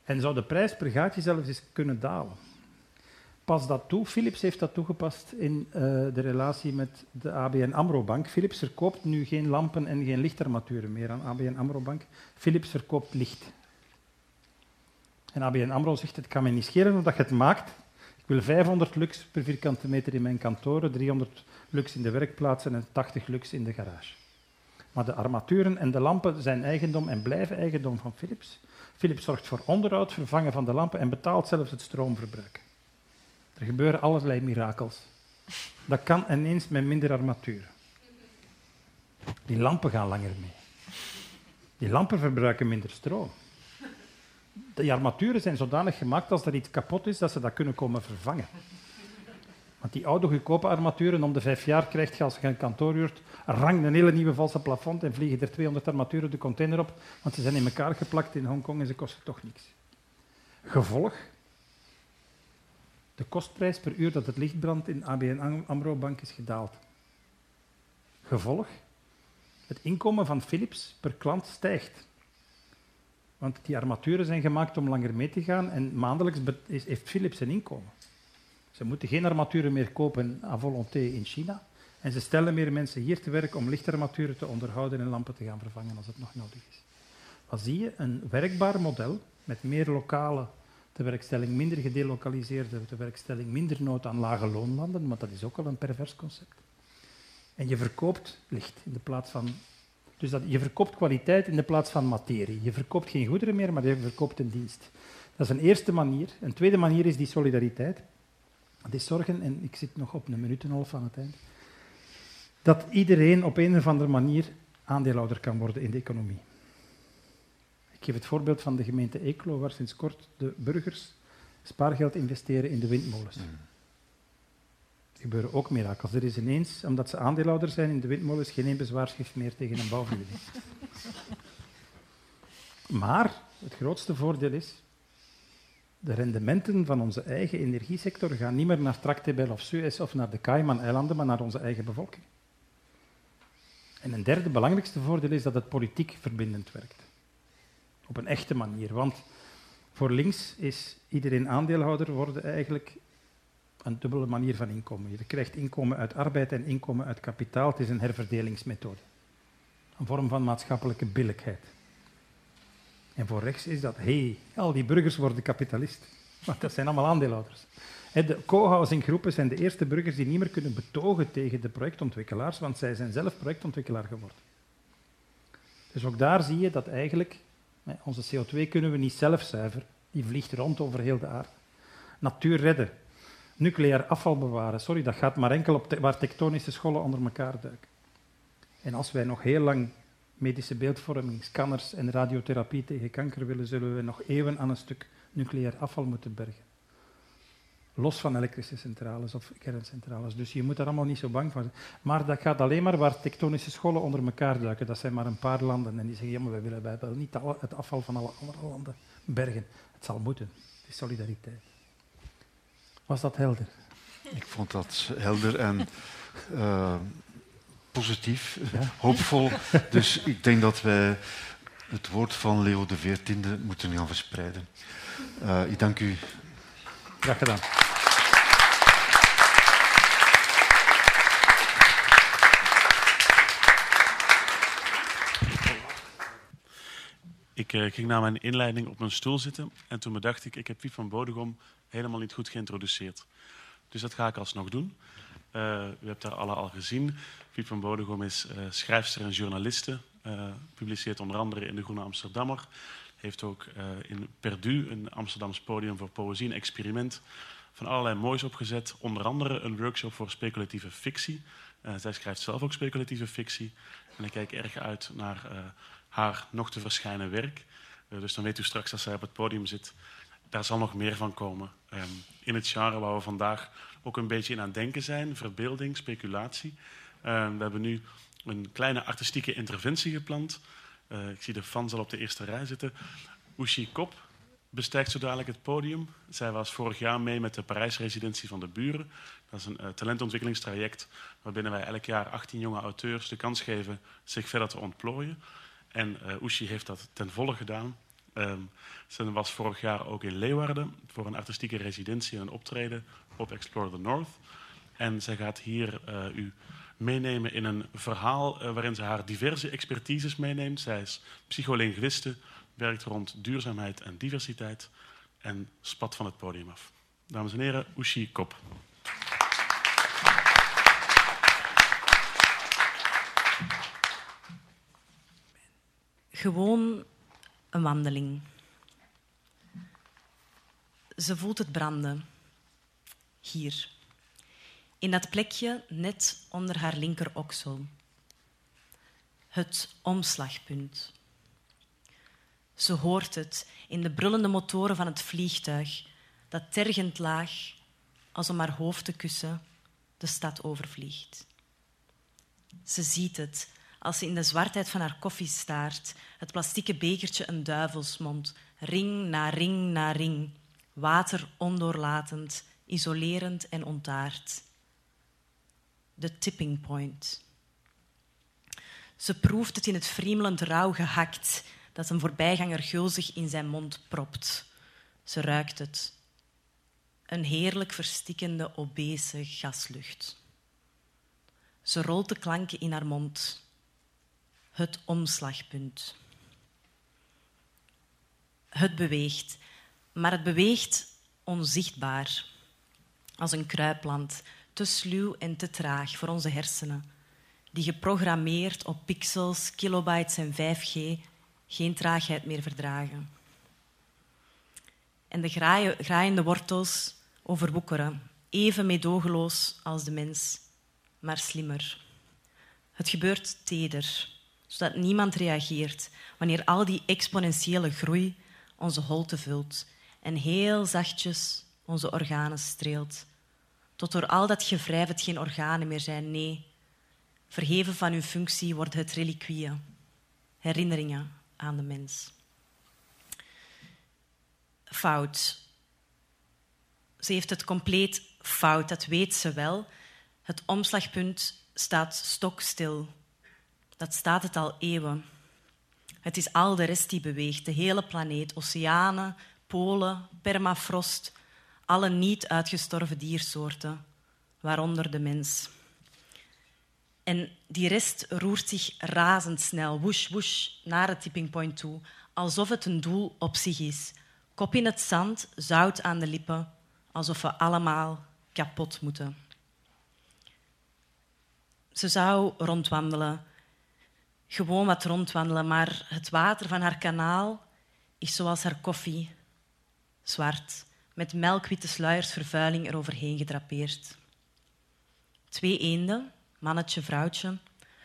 En zou de prijs per gaatje zelfs eens kunnen dalen. Pas dat toe. Philips heeft dat toegepast in uh, de relatie met de ABN AMRO Bank. Philips verkoopt nu geen lampen en geen lichtarmaturen meer aan ABN AMRO Bank. Philips verkoopt licht. En ABN AMRO zegt, het kan me niet schelen omdat je het maakt. Wil 500 lux per vierkante meter in mijn kantoren, 300 lux in de werkplaatsen en 80 lux in de garage. Maar de armaturen en de lampen zijn eigendom en blijven eigendom van Philips. Philips zorgt voor onderhoud, vervangen van de lampen en betaalt zelfs het stroomverbruik. Er gebeuren allerlei mirakels. Dat kan ineens met minder armaturen. Die lampen gaan langer mee. Die lampen verbruiken minder stroom. Die armaturen zijn zodanig gemaakt als er iets kapot is, dat ze dat kunnen komen vervangen. Want die oude goedkope armaturen, om de vijf jaar krijg je als je een kantoor huurt, rang een hele nieuwe valse plafond en vliegen er 200 armaturen de container op, want ze zijn in elkaar geplakt in Hongkong en ze kosten toch niks. Gevolg? De kostprijs per uur dat het licht brandt in ABN AMRO Bank is gedaald. Gevolg? Het inkomen van Philips per klant stijgt. Want die armaturen zijn gemaakt om langer mee te gaan en maandelijks heeft Philips een inkomen. Ze moeten geen armaturen meer kopen à volonté in China. En ze stellen meer mensen hier te werk om lichtarmaturen te onderhouden en lampen te gaan vervangen als het nog nodig is. Wat zie je? Een werkbaar model met meer lokale tewerkstelling, minder gedelokaliseerde tewerkstelling, minder nood aan lage loonlanden, want dat is ook al een pervers concept. En je verkoopt licht in de plaats van. Dus dat, je verkoopt kwaliteit in de plaats van materie. Je verkoopt geen goederen meer, maar je verkoopt een dienst. Dat is een eerste manier. Een tweede manier is die solidariteit. Dat is zorgen, en ik zit nog op een minuut en een half aan het eind, dat iedereen op een of andere manier aandeelhouder kan worden in de economie. Ik geef het voorbeeld van de gemeente Eeklo, waar sinds kort de burgers spaargeld investeren in de windmolens. Mm. Gebeuren ook mirakels. Er is ineens, omdat ze aandeelhouder zijn in de windmolens, geen bezwaarschrift meer tegen een bouwvergunning. Maar het grootste voordeel is, de rendementen van onze eigen energiesector gaan niet meer naar Tractebel of Suez of naar de Cayman-eilanden, maar naar onze eigen bevolking. En een derde belangrijkste voordeel is dat het politiek verbindend werkt. Op een echte manier. Want voor links is iedereen aandeelhouder worden eigenlijk een dubbele manier van inkomen. Je krijgt inkomen uit arbeid en inkomen uit kapitaal. Het is een herverdelingsmethode. Een vorm van maatschappelijke billijkheid. En voor rechts is dat, hé, hey, al die burgers worden kapitalist. Want dat zijn allemaal aandeelhouders. De co-housing groepen zijn de eerste burgers die niet meer kunnen betogen tegen de projectontwikkelaars, want zij zijn zelf projectontwikkelaar geworden. Dus ook daar zie je dat eigenlijk onze CO2 kunnen we niet zelf zuiveren. Die vliegt rond over heel de aarde. Natuur redden. Nucleair afval bewaren. Sorry, dat gaat maar enkel op waar tektonische schollen onder elkaar duiken. En als wij nog heel lang medische beeldvorming, scanners en radiotherapie tegen kanker willen, zullen we nog eeuwen aan een stuk nucleair afval moeten bergen. Los van elektrische centrales of kerncentrales. Dus je moet daar allemaal niet zo bang voor zijn. Maar dat gaat alleen maar waar tektonische schollen onder elkaar duiken. Dat zijn maar een paar landen. En die zeggen, ja, maar wij willen, willen niet het afval van alle andere landen bergen. Het zal moeten. Het is solidariteit. Was dat helder? Ik vond dat helder en uh, positief, hoopvol. Dus ik denk dat wij het woord van Leo XIV moeten gaan verspreiden. Uh, ik dank u. Graag gedaan. Ik uh, ging na mijn inleiding op mijn stoel zitten en toen bedacht ik, ik heb Piet van Bodegom helemaal niet goed geïntroduceerd. Dus dat ga ik alsnog doen. Uh, u hebt daar alle al gezien. Piet van Bodegom is uh, schrijfster en journaliste. publiceert onder andere in de Groene Amsterdammer. Heeft ook in Perdu, een Amsterdams podium voor poëzie, een experiment van allerlei moois opgezet. Onder andere een workshop voor speculatieve fictie. zij schrijft zelf ook speculatieve fictie. En ik kijk erg uit naar haar nog te verschijnen werk. Uh, dus dan weet u straks als zij op het podium zit, daar zal nog meer van komen. Um, in het genre waar we vandaag ook een beetje in aan denken zijn, verbeelding, speculatie. Um, we hebben nu een kleine artistieke interventie gepland. Uh, ik zie de fans al op de eerste rij zitten. Ushi Kop bestijgt zo dadelijk het podium. Zij was vorig jaar mee met de Parijsresidentie van de Buren. Dat is een uh, talentontwikkelingstraject waarbinnen wij elk jaar 18 jonge auteurs de kans geven zich verder te ontplooien. En uh, Ushi heeft dat ten volle gedaan. Um, ze was vorig jaar ook in Leeuwarden voor een artistieke residentie en een optreden op Explore the North. En zij gaat hier uh, u meenemen in een verhaal uh, waarin ze haar diverse expertises meeneemt. Zij is psycholinguiste, werkt rond duurzaamheid en diversiteit en spat van het podium af. Dames en heren, Ushi Kop. Gewoon een wandeling. Ze voelt het branden. Hier. In dat plekje net onder haar linkeroksel. Het omslagpunt. Ze hoort het in de brullende motoren van het vliegtuig dat tergend laag, als om haar hoofd te kussen, de stad overvliegt. Ze ziet het als ze in de zwartheid van haar koffie staart, het plastieke bekertje een duivelsmond, ring na ring na ring, water ondoorlatend, isolerend en ontaard. De tipping point. Ze proeft het in het friemelend rauw gehakt dat een voorbijganger gulzig in zijn mond propt. Ze ruikt het. Een heerlijk verstikkende, obese gaslucht. Ze rolt de klanken in haar mond het omslagpunt. Het beweegt, maar het beweegt onzichtbaar, als een kruipland, te sluw en te traag voor onze hersenen, die geprogrammeerd op pixels, kilobytes en 5G geen traagheid meer verdragen. En de graaiende wortels overwoekeren, even meedogenloos als de mens, maar slimmer. Het gebeurt teder, zodat niemand reageert wanneer al die exponentiële groei onze holte vult en heel zachtjes onze organen streelt. Tot door al dat gewrijf het geen organen meer zijn, nee. Verheven van uw functie wordt het reliquieën, herinneringen aan de mens. fout. Ze heeft het compleet fout, dat weet ze wel. Het omslagpunt staat stokstil. Dat staat het al eeuwen. Het is al de rest die beweegt, de hele planeet, oceanen, polen, permafrost, alle niet uitgestorven diersoorten, waaronder de mens. En die rest roert zich razendsnel, woesh, woesh, naar het tipping point toe, alsof het een doel op zich is. Kop in het zand, zout aan de lippen, alsof we allemaal kapot moeten. Ze zou rondwandelen, gewoon wat rondwandelen, maar het water van haar kanaal is zoals haar koffie, zwart, met melkwitte sluiers vervuiling eroverheen gedrapeerd. Twee eenden, mannetje, vrouwtje,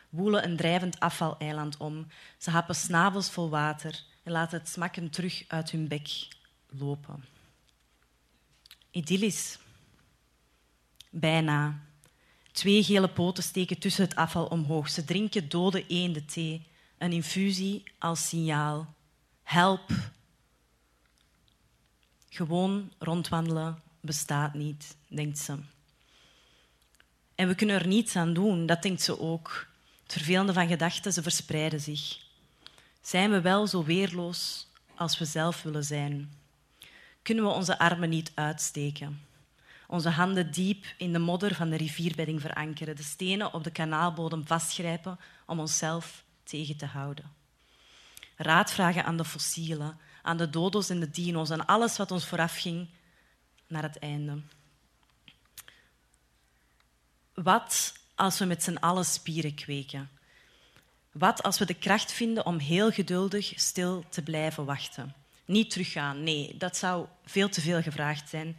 woelen een drijvend afvaleiland om. Ze happen snavels vol water en laten het smakken terug uit hun bek lopen. Idyllisch. Bijna. Twee gele poten steken tussen het afval omhoog. Ze drinken dode eenden thee. Een infusie als signaal. Help. Gewoon rondwandelen bestaat niet, denkt ze. En we kunnen er niets aan doen, dat denkt ze ook. Het vervelende van gedachten, ze verspreiden zich. Zijn we wel zo weerloos als we zelf willen zijn? Kunnen we onze armen niet uitsteken? Onze handen diep in de modder van de rivierbedding verankeren, de stenen op de kanaalbodem vastgrijpen om onszelf tegen te houden. Raad vragen aan de fossielen, aan de dodo's en de dino's, aan alles wat ons voorafging naar het einde. Wat als we met z'n allen spieren kweken? Wat als we de kracht vinden om heel geduldig stil te blijven wachten? Niet teruggaan, nee, dat zou veel te veel gevraagd zijn.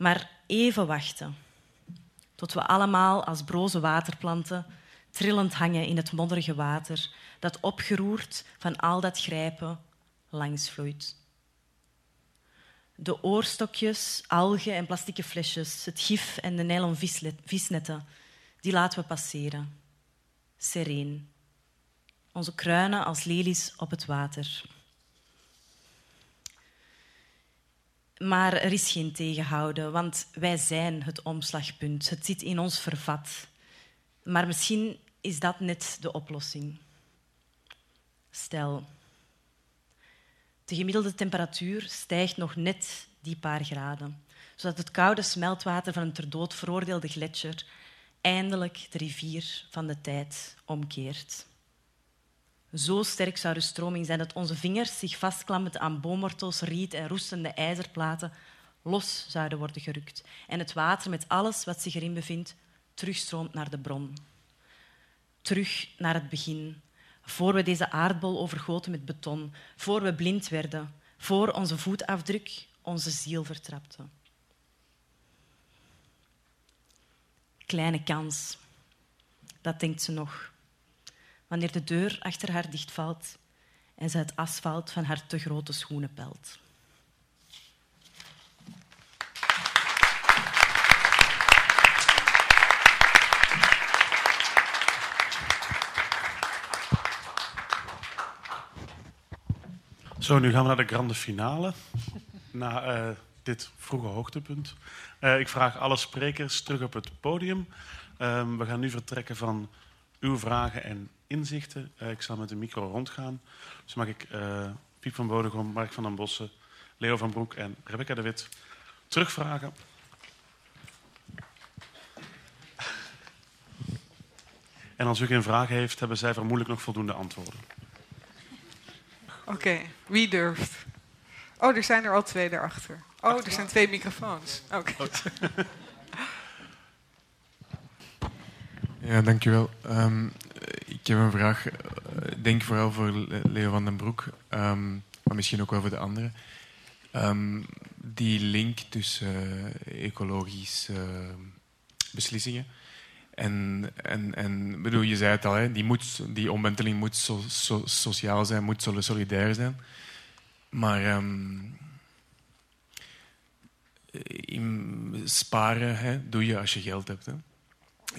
Maar even wachten. Tot we allemaal als broze waterplanten trillend hangen in het modderige water dat opgeroerd van al dat grijpen langs vloeit. De oorstokjes, algen en plastieke flesjes, het gif en de nylon visnetten, die laten we passeren. Sereen. Onze kruinen als lelies op het water. Maar er is geen tegenhouden, want wij zijn het omslagpunt. Het zit in ons vervat. Maar misschien is dat net de oplossing. Stel, de gemiddelde temperatuur stijgt nog net die paar graden, zodat het koude smeltwater van een ter dood veroordeelde gletsjer eindelijk de rivier van de tijd omkeert. Zo sterk zou de stroming zijn dat onze vingers zich vastklammend aan boomwortels, riet en roestende ijzerplaten los zouden worden gerukt en het water met alles wat zich erin bevindt terugstroomt naar de bron. Terug naar het begin, voor we deze aardbol overgoten met beton, voor we blind werden, voor onze voetafdruk onze ziel vertrapte. Kleine kans, dat denkt ze nog wanneer de deur achter haar dichtvalt en ze het asfalt van haar te grote schoenen pelt. Zo, nu gaan we naar de grande finale. Na uh, dit vroege hoogtepunt. Uh, ik vraag alle sprekers terug op het podium. Uh, we gaan nu vertrekken van uw vragen en inzichten. Uh, ik zal met de micro rondgaan. Dus mag ik uh, Piep van Bodegom, Mark van den Bossen, Leo van Broek en Rebecca de Wit terugvragen. En als u geen vragen heeft, hebben zij vermoedelijk nog voldoende antwoorden. Oké, okay. wie durft? Oh, er zijn er al twee daarachter. Oh, er zijn twee microfoons. Oké. Okay. Ja, dankjewel. Um, heb een vraag, ik denk vooral voor Leo van den Broek, um, maar misschien ook wel voor de anderen. Um, die link tussen uh, ecologische uh, beslissingen en, en, en bedoel, je zei het al, hè, die, moet, die omwenteling moet so, so, sociaal zijn, moet solidair zijn. Maar sparen hè, doe je als je geld hebt. Hè.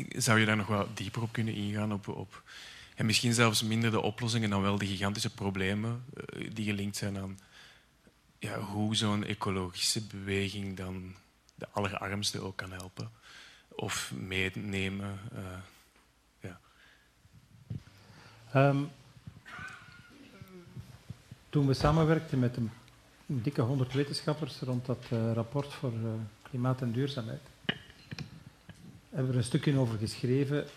Zou je daar nog wat dieper op kunnen ingaan? Op, op, en misschien zelfs minder de oplossingen dan wel de gigantische problemen uh, die gelinkt zijn aan ja, hoe zo'n ecologische beweging dan de allerarmsten ook kan helpen of meenemen. Uh, ja. Um, toen we samenwerkten met een, dikke honderd wetenschappers rond dat uh, rapport voor klimaat en duurzaamheid, hebben we er een stukje over geschreven.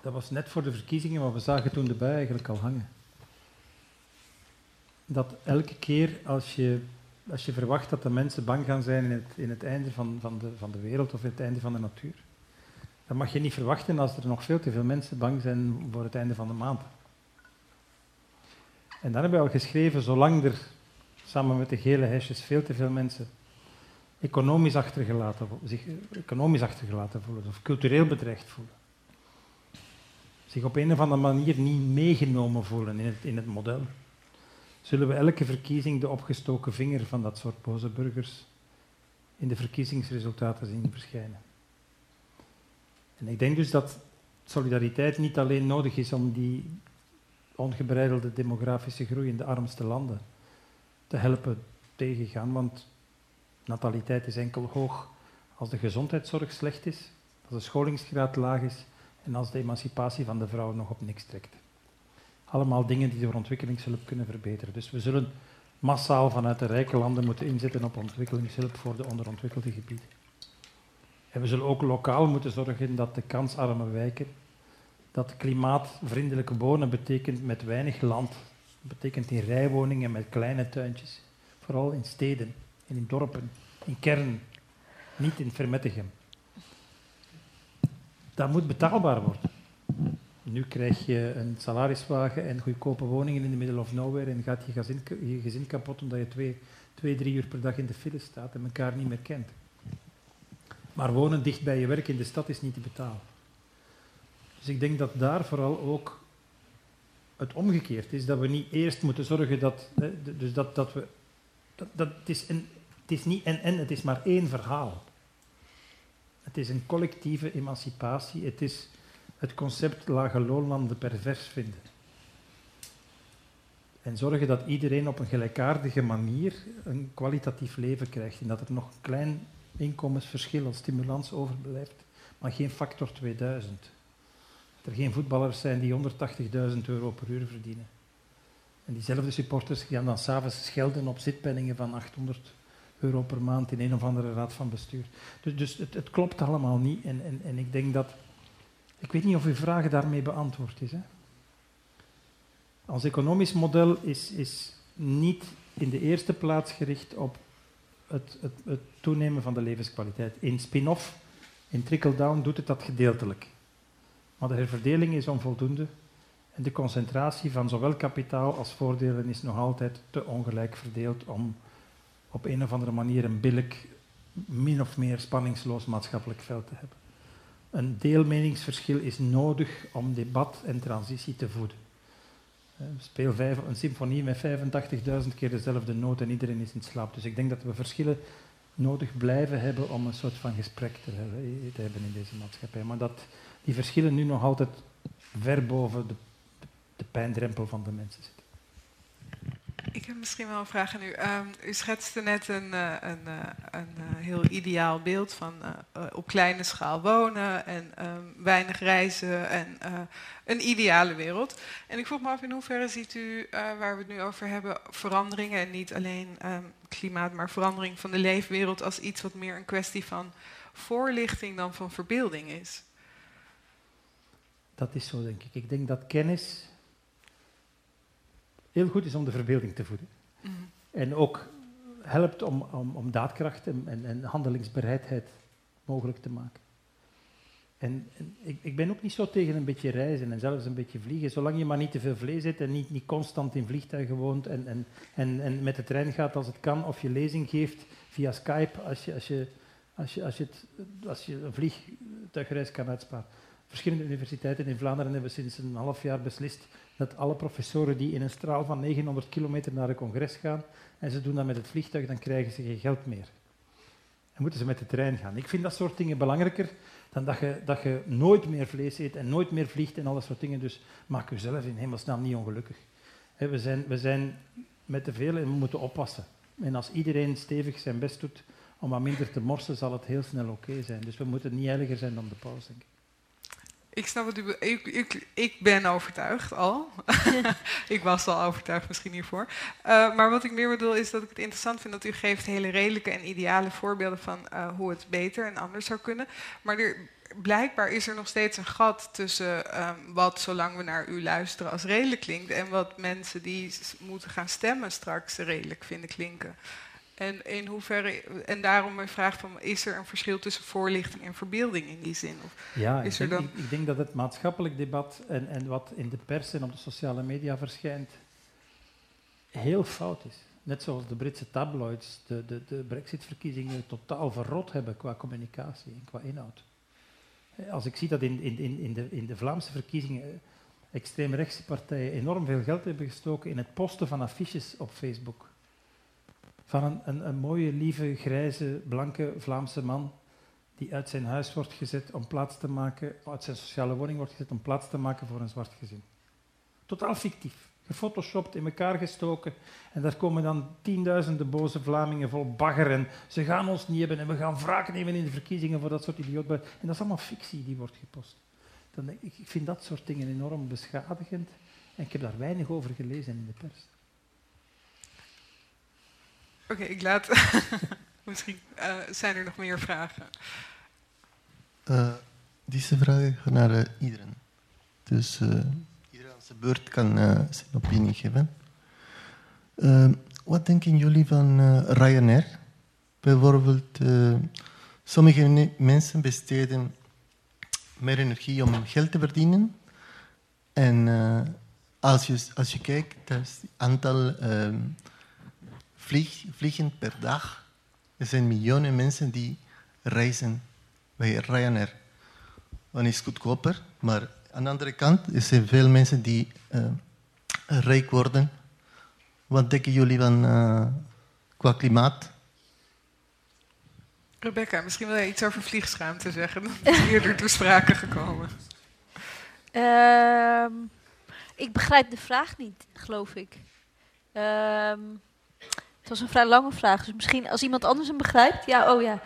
Dat was net voor de verkiezingen, maar we zagen toen de bui eigenlijk al hangen. Dat elke keer als je, als je verwacht dat de mensen bang gaan zijn in het, in het einde van, van, de, van de wereld of in het einde van de natuur, dan mag je niet verwachten als er nog veel te veel mensen bang zijn voor het einde van de maand. En dan hebben we al geschreven, zolang er samen met de gele hesjes veel te veel mensen economisch achtergelaten, zich economisch achtergelaten voelen of cultureel bedreigd voelen, zich op een of andere manier niet meegenomen voelen in het, in het model, zullen we elke verkiezing de opgestoken vinger van dat soort boze burgers in de verkiezingsresultaten zien verschijnen. En ik denk dus dat solidariteit niet alleen nodig is om die ongebreidelde demografische groei in de armste landen te helpen tegengaan, want nataliteit is enkel hoog als de gezondheidszorg slecht is, als de scholingsgraad laag is en als de emancipatie van de vrouw nog op niks trekt. Allemaal dingen die door ontwikkelingshulp kunnen verbeteren. Dus we zullen massaal vanuit de rijke landen moeten inzetten op ontwikkelingshulp voor de onderontwikkelde gebieden. En we zullen ook lokaal moeten zorgen dat de kansarme wijken, dat klimaatvriendelijk wonen betekent met weinig land, betekent in rijwoningen met kleine tuintjes, vooral in steden en in dorpen, in kernen, niet in Vermettegem. Dat moet betaalbaar worden. Nu krijg je een salariswagen en goedkope woningen in de middle of nowhere en gaat je gezin, je gezin kapot omdat je twee, twee, drie uur per dag in de file staat en elkaar niet meer kent. Maar wonen dicht bij je werk in de stad is niet te betalen. Dus ik denk dat daar vooral ook het omgekeerd is, dat we niet eerst moeten zorgen dat, dus dat, dat we, dat, dat is een, het is niet en en, het is maar één verhaal. Het is een collectieve emancipatie, het is het concept lage loonlanden pervers vinden. En zorgen dat iedereen op een gelijkaardige manier een kwalitatief leven krijgt en dat er nog een klein inkomensverschil als stimulans overblijft, maar geen factor 2000. Dat er geen voetballers zijn die 180.000 euro per uur verdienen. En diezelfde supporters gaan dan s'avonds schelden op zitpenningen van 800 euro per maand in een of andere raad van bestuur. Dus, dus het, het, klopt allemaal niet. En, en, en ik denk dat... Ik weet niet of uw vraag daarmee beantwoord is. Hè? Ons economisch model is, is niet in de eerste plaats gericht op het, het, het toenemen van de levenskwaliteit. In spin-off, in trickle-down doet het dat gedeeltelijk. Maar de herverdeling is onvoldoende en de concentratie van zowel kapitaal als voordelen is nog altijd te ongelijk verdeeld om op een of andere manier een billig, min of meer spanningsloos maatschappelijk veld te hebben. Een deelmeningsverschil is nodig om debat en transitie te voeden. Eh, speel vijf, een symfonie met 85.000 keer dezelfde noot en iedereen is in slaap. Dus ik denk dat we verschillen nodig blijven hebben om een soort van gesprek te hebben, hebben in deze maatschappij. Maar dat die verschillen nu nog altijd ver boven de, de, de pijndrempel van de mensen zitten. Ik heb misschien wel een vraag aan u. Um, u schetste net een, uh, een, uh, een uh, heel ideaal beeld van op kleine schaal wonen en um, weinig reizen en een ideale wereld. En ik vroeg me af in hoeverre ziet u, waar we het nu over hebben, veranderingen en niet alleen um, klimaat, maar verandering van de leefwereld als iets wat meer een kwestie van voorlichting dan van verbeelding is? Dat is zo, denk ik. Ik denk dat kennis heel goed is om de verbeelding te voeden. Mm. En ook helpt om, om, om daadkracht en, en, en, handelingsbereidheid mogelijk te maken. En, en ik, ik, ben ook niet zo tegen een beetje reizen en zelfs een beetje vliegen, zolang je maar niet te veel vlees eet en niet, niet constant in vliegtuigen woont en, en, en, en met de trein gaat als het kan, of je lezing geeft via Skype als je, als je, als je, als je, het, als je een vliegtuigreis kan uitsparen. Verschillende universiteiten in Vlaanderen hebben sinds een half jaar beslist dat alle professoren die in een straal van 900 kilometer naar een congres gaan en ze doen dat met het vliegtuig, dan krijgen ze geen geld meer. En moeten ze met de trein gaan. Ik vind dat soort dingen belangrijker dan dat je, dat je nooit meer vlees eet en nooit meer vliegt en al dat soort dingen. Dus maak jezelf in hemelsnaam niet ongelukkig. We zijn, we zijn met te veel en we moeten oppassen. En als iedereen stevig zijn best doet om wat minder te morsen, zal het heel snel oké zijn. Dus we moeten niet heiliger zijn dan de paus, denk ik. Ik snap wat u ik, ik, ik ben overtuigd al. ik was al overtuigd misschien hiervoor. Uh, maar wat ik meer bedoel is dat ik het interessant vind dat u geeft hele redelijke en ideale voorbeelden van uh, hoe het beter en anders zou kunnen. Maar er, blijkbaar is er nog steeds een gat tussen um, wat, zolang we naar u luisteren, als redelijk klinkt. En wat mensen die moeten gaan stemmen straks redelijk vinden klinken. En in hoeverre, en daarom mijn vraag van, is er een verschil tussen voorlichting en verbeelding in die zin? Of ja, is ik, denk, ik, ik, denk dat het maatschappelijk debat en, en wat in de pers en op de sociale media verschijnt, heel fout is. Net zoals de Britse tabloids de, de, de brexit-verkiezingen totaal verrot hebben qua communicatie en qua inhoud. Als ik zie dat in, in, in, de, in de Vlaamse verkiezingen extreemrechtse partijen enorm veel geld hebben gestoken in het posten van affiches op Facebook van een, een, mooie, lieve, grijze, blanke Vlaamse man die uit zijn huis wordt gezet om plaats te maken, uit zijn sociale woning wordt gezet om plaats te maken voor een zwart gezin. Totaal fictief. Gefotoshopt, in elkaar gestoken. En daar komen dan tienduizenden boze Vlamingen vol bagger en ze gaan ons niet hebben en we gaan wraak nemen in de verkiezingen voor dat soort idioten. En dat is allemaal fictie die wordt gepost. Dan, ik, ik vind dat soort dingen enorm beschadigend en ik heb daar weinig over gelezen in de pers. Oké, ik laat. Misschien uh, zijn er nog meer vragen. Uh, deze vragen gaan naar uh, iedereen. Dus iedereen aan zijn beurt kan zijn opinie geven. wat denken jullie van Ryanair? Bijvoorbeeld, sommige mensen besteden meer energie om geld te verdienen. En als, je, als je kijkt, het aantal vlieg, vliegen per dag. Er zijn miljoenen mensen die reizen bij Ryanair. Dan is het goedkoper, maar aan de andere kant er zijn veel mensen die uh, rijk worden. Wat denken jullie van uh, qua klimaat? Rebecca, misschien wil je iets over vliegschaamte zeggen. Dat is eerder toe sprake gekomen. Uh, ik begrijp de vraag niet, geloof ik. Uh, het was een vrij lange vraag, dus misschien als iemand anders hem begrijpt. Ja, oh ja.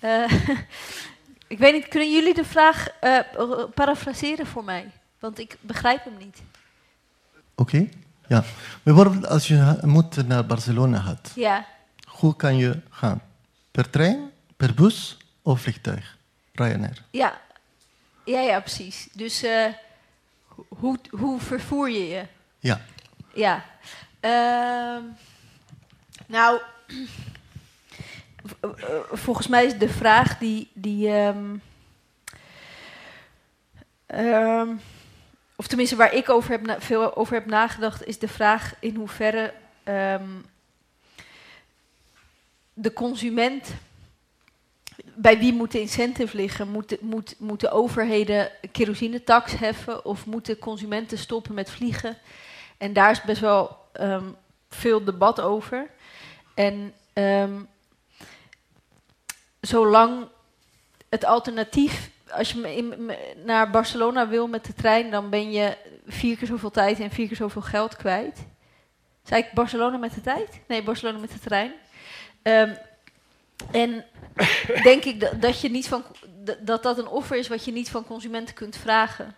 Uh, ik weet niet, kunnen jullie de vraag uh, parafraseren voor mij? Want ik begrijp hem niet. Oké, okay. ja. Bijvoorbeeld als je moet naar Barcelona gaat. Ja. Hoe kan je gaan? Per trein, per bus of vliegtuig? Ryanair. Ja, ja, ja precies. Dus uh, hoe, hoe vervoer je je? Ja. Ja. Uh, nou, volgens mij is de vraag die. die um, um, of tenminste, waar ik over heb veel over heb nagedacht, is de vraag in hoeverre um, de consument. Bij wie moet de incentive liggen? Moeten moet, moet overheden kerosinetax heffen of moeten consumenten stoppen met vliegen? En daar is best wel veel debat over. En um, zolang het alternatief, als je in, naar Barcelona wil met de trein, dan ben je vier keer zoveel tijd en vier keer zoveel geld kwijt. Zei ik Barcelona met de tijd? Nee, Barcelona met de trein. Um, en denk ik dat, dat, je niet van, dat dat een offer is wat je niet van consumenten kunt vragen.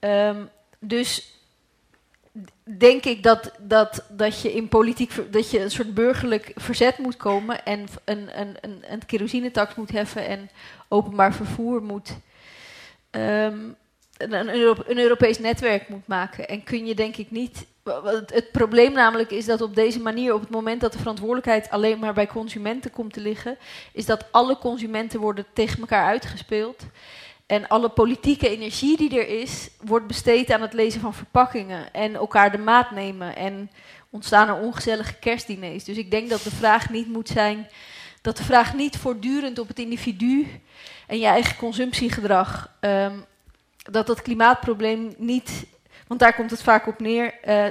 Um, dus denk ik dat, dat, dat je in politiek dat je een soort burgerlijk verzet moet komen en een, een, een, een kerosinetax moet heffen en openbaar vervoer moet um, een, een, Europees netwerk moet maken. En kun je denk ik niet. Het, het probleem namelijk is dat op deze manier, op het moment dat de verantwoordelijkheid alleen maar bij consumenten komt te liggen, is dat alle consumenten worden tegen elkaar uitgespeeld. En alle politieke energie die er is, wordt besteed aan het lezen van verpakkingen en elkaar de maat nemen. En ontstaan er ongezellige kerstdiners. Dus ik denk dat de vraag niet moet zijn, dat de vraag niet voortdurend op het individu en je eigen consumptiegedrag, um, dat dat klimaatprobleem niet, want daar komt het vaak op neer, uh,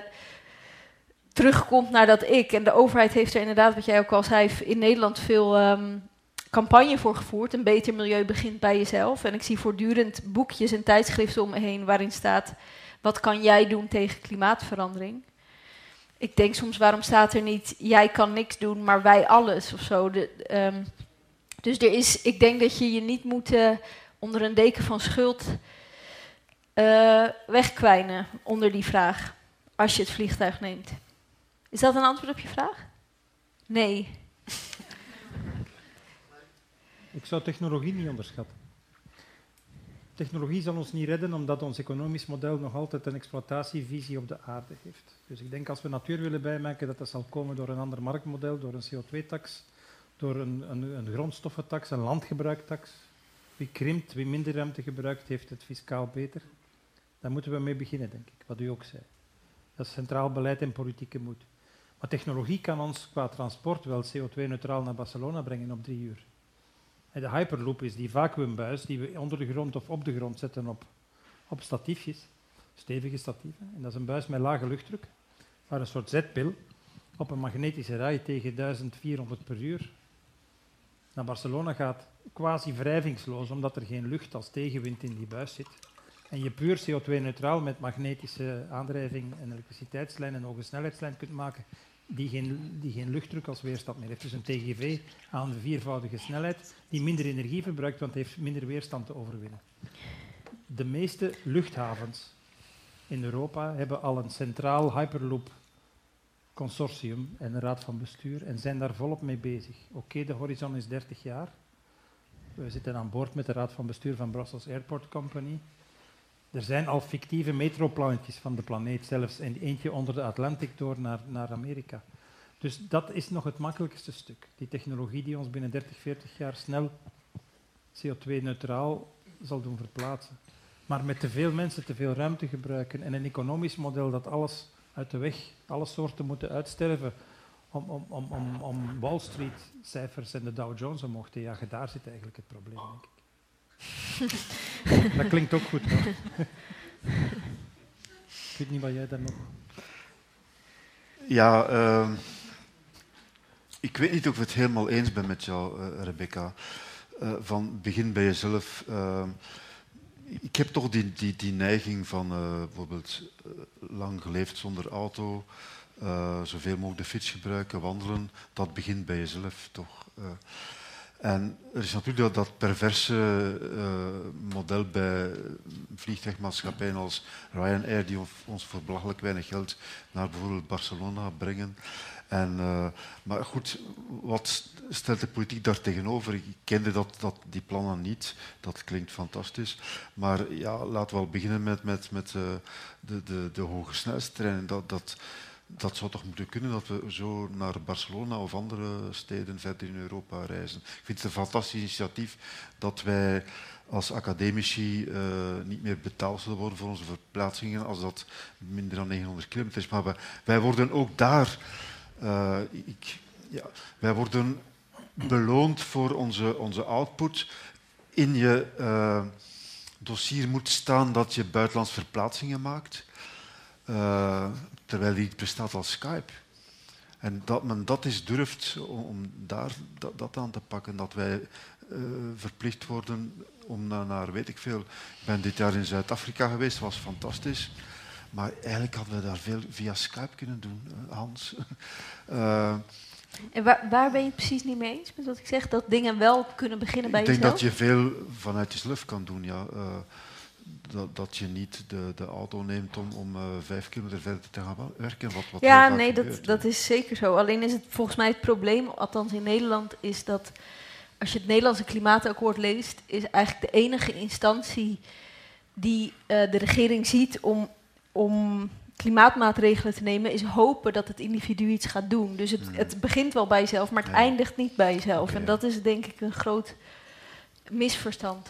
terugkomt naar dat ik. En de overheid heeft er inderdaad, wat jij ook al zei, in Nederland veel um, campagne voor gevoerd. Een beter milieu begint bij jezelf. En ik zie voortdurend boekjes en tijdschriften om me heen waarin staat: wat kan jij doen tegen klimaatverandering? ik denk soms, waarom staat er niet, jij kan niks doen, maar wij alles of zo. De, ehm, dus er is, ik denk dat je je niet moet uh, onder een deken van schuld uh, wegkwijnen onder die vraag, als je het vliegtuig neemt. Is dat een antwoord op je vraag? Nee. Ik zou technologie niet onderschatten. Technologie zal ons niet redden omdat ons economisch model nog altijd een exploitatievisie op de aarde heeft. Dus ik denk als we natuur willen bijmaken, dat dat zal komen door een ander marktmodel, door een CO2-tax, door een, een, een grondstoffentax, een landgebruiktax. Wie krimpt, wie minder ruimte gebruikt, heeft het fiscaal beter. Daar moeten we mee beginnen, denk ik, wat u ook zei. Dat is centraal beleid en politieke moed. Maar technologie kan ons qua transport wel CO2-neutraal naar Barcelona brengen op drie uur. En de Hyperloop is die vacuümbuis die we onder de grond of op de grond zetten op, op statiefjes, stevige statieven. En dat is een buis met lage luchtdruk, waar een soort zetpil op een magnetische rij tegen 1400 per uur naar Barcelona gaat, quasi wrijvingsloos, omdat er geen lucht als tegenwind in die buis zit. En je puur CO2-neutraal met magnetische aandrijving en elektriciteitslijn en hoge snelheidslijn kunt maken, die geen, luchtdruk als weerstand meer heeft. Dus een TGV aan de viervoudige snelheid, die minder energie verbruikt, want heeft minder weerstand te overwinnen. De meeste luchthavens in Europa hebben al een centraal Hyperloop consortium en een raad van bestuur en zijn daar volop mee bezig. Oké, de horizon is 30 jaar. We zitten aan boord met de raad van bestuur van Brussels Airport Company. Er zijn al fictieve metroplannetjes van de planeet, zelfs en eentje onder de Atlantic door naar, naar Amerika. Dus dat is nog het makkelijkste stuk. Die technologie die ons binnen 30, 40 jaar snel CO2-neutraal zal doen verplaatsen. Maar met te veel mensen te veel ruimte gebruiken en een economisch model dat alles uit de weg, alle soorten moeten uitsterven om, om, om, om, om Wall Street-cijfers en de Dow Jones omhoog te jagen, daar zit eigenlijk het probleem. dat klinkt ook goed. Hoor. ik weet niet wat jij daar nog. Ja, uh, ik weet niet of ik het helemaal eens ben met jou, uh, Rebecca. Uh, van begin bij jezelf. Ehm, ik heb toch die, die, die neiging van uh, bijvoorbeeld lang geleefd zonder auto, zoveel mogelijk de fiets gebruiken, wandelen. Dat begint bij jezelf toch. En er is natuurlijk dat, perverse uh, model bij vliegtuigmaatschappijen als Ryanair, die ons voor belachelijk weinig geld naar bijvoorbeeld Barcelona brengen. En, uh, maar goed, wat stelt de politiek daar tegenover? Ik kende dat, dat, die plannen niet. Dat klinkt fantastisch. Maar ja, laten we al beginnen met, met, met uh, de, de, de hoge. Dat, dat, dat zou toch moeten kunnen dat we zo naar Barcelona of andere steden verder in Europa reizen. Ik vind het een fantastisch initiatief dat wij als academici uh, niet meer betaald zullen worden voor onze verplaatsingen als dat minder dan 900 kilometer is. Maar wij, wij worden ook daar, uh, ik, ja, wij worden beloond voor onze, onze output. In je uh, dossier moet staan dat je buitenlands verplaatsingen maakt. Uh, terwijl die bestaat als Skype. En dat men dat is durft om daar dat, dat aan te pakken, dat wij uh, verplicht worden om naar, naar, weet ik veel. Ik ben dit jaar in Zuid-Afrika geweest, was fantastisch. Maar eigenlijk hadden we daar veel via Skype kunnen doen, uh, Hans. uh, en waar, waar, ben je het precies niet mee eens met wat ik zeg? Dat dingen wel kunnen beginnen bij jezelf? Ik denk dat je veel vanuit jezelf kan doen, ja dat, dat je niet de, de auto neemt om, om uh, vijf kilometer verder te gaan werken. Wat, wat ja, nee, dat, dat is zeker zo. Alleen is het volgens mij het probleem, althans in Nederland, is dat als je het Nederlandse klimaatakkoord leest, is eigenlijk de enige instantie die uh, de regering ziet om, om klimaatmaatregelen te nemen, is hopen dat het individu iets gaat doen. Dus het, hmm. het begint wel bij jezelf, maar het ja. eindigt niet bij jezelf. Okay, en dat is denk ik een groot misverstand.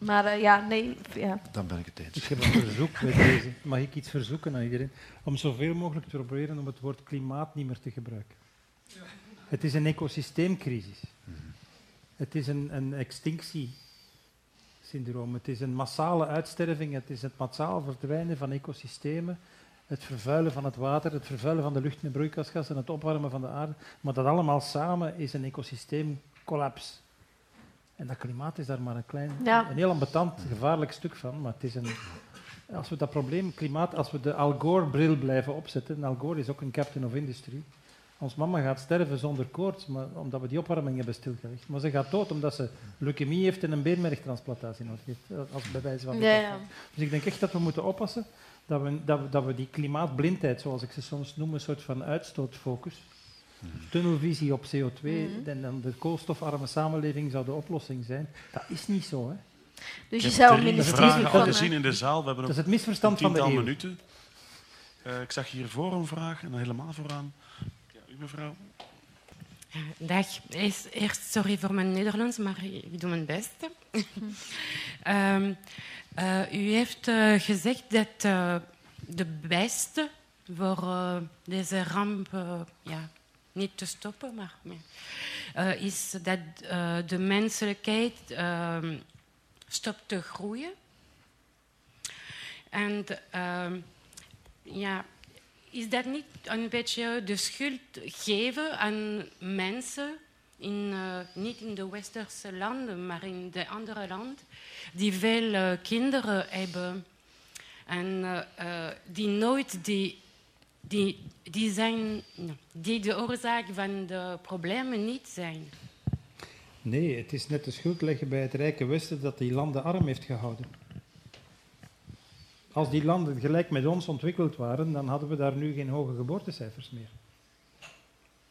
Maar uh, ja, nee. Ja. Dan ben ik het eens. Ik heb een verzoek met deze. Mag ik iets verzoeken aan iedereen? Om zoveel mogelijk te proberen om het woord klimaat niet meer te gebruiken. Ja. Het is een ecosysteemcrisis. Mm -hmm. Het is een, een extinctiesyndroom. Het is een massale uitsterving. Het is het massaal verdwijnen van ecosystemen. Het vervuilen van het water, het vervuilen van de lucht met broeikasgassen, het opwarmen van de aarde. Maar dat allemaal samen is een ecosysteemcollaps. En dat klimaat is daar maar een klein, ja. een heel ambetant, gevaarlijk stuk van, maar het is een, Als we dat probleem klimaat, als we de Al Gore-bril blijven opzetten, Al Gore is ook een captain of industry. Ons mama gaat sterven zonder koorts, maar, omdat we die opwarming hebben stilgelegd. Maar ze gaat dood omdat ze leukemie heeft en een beenmergtransplantatie nodig heeft. Als bij wijze van Ja, ja. Dus ik denk echt dat we moeten oppassen dat we, dat we, dat we die klimaatblindheid, zoals ik ze soms noem, een soort van uitstootfocus, tunnelvisie op CO2 Mhm. en dan de koolstofarme samenleving zou de oplossing zijn. Dat is niet zo. Hè. Dus je zou vragen van... al gezien in de zaal. We hebben Dat is nog het misverstand een van de tiental eeuw. minuten. Eh, ik zag hiervoor een vraag en dan helemaal vooraan. Ja, u mevrouw. Dag. Eerst, sorry voor mijn Nederlands, maar ik doe mijn best. Ehm, eh, u heeft eh, gezegd dat eh, de beste voor deze ramp ja, niet te stoppen, maar eh, is dat eh, de menselijkheid ehm, stopt te groeien. En ehm, ja, is dat niet een beetje de schuld geven aan mensen, in, eh, niet in de westerse landen, maar in de andere landen, die veel kinderen hebben en die nooit die, die, die, zijn, die de oorzaak van de problemen niet zijn? Nee, het is net de schuld leggen bij het rijke Westen dat die landen arm heeft gehouden. Als die landen gelijk met ons ontwikkeld waren, dan hadden we daar nu geen hoge geboortecijfers meer.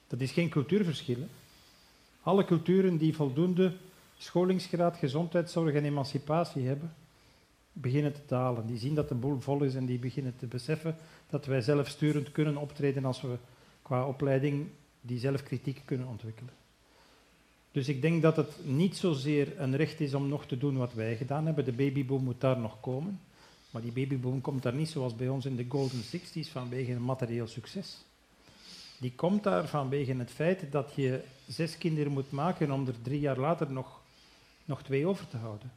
Dat is geen cultuurverschil. Alle culturen die voldoende scholingsgraad, gezondheidszorg en emancipatie hebben, beginnen te dalen. Die zien dat de boel vol is en die beginnen te beseffen dat wij zelfsturend kunnen optreden als we qua opleiding die zelfkritiek kunnen ontwikkelen. Dus ik denk dat het niet zozeer een recht is om nog te doen wat wij gedaan hebben. De babyboom moet daar nog komen. Maar die babyboom komt daar niet zoals bij ons in de golden 60s vanwege een materieel succes. Die komt daar vanwege het feit dat je zes kinderen moet maken om er drie jaar later nog, nog twee over te houden.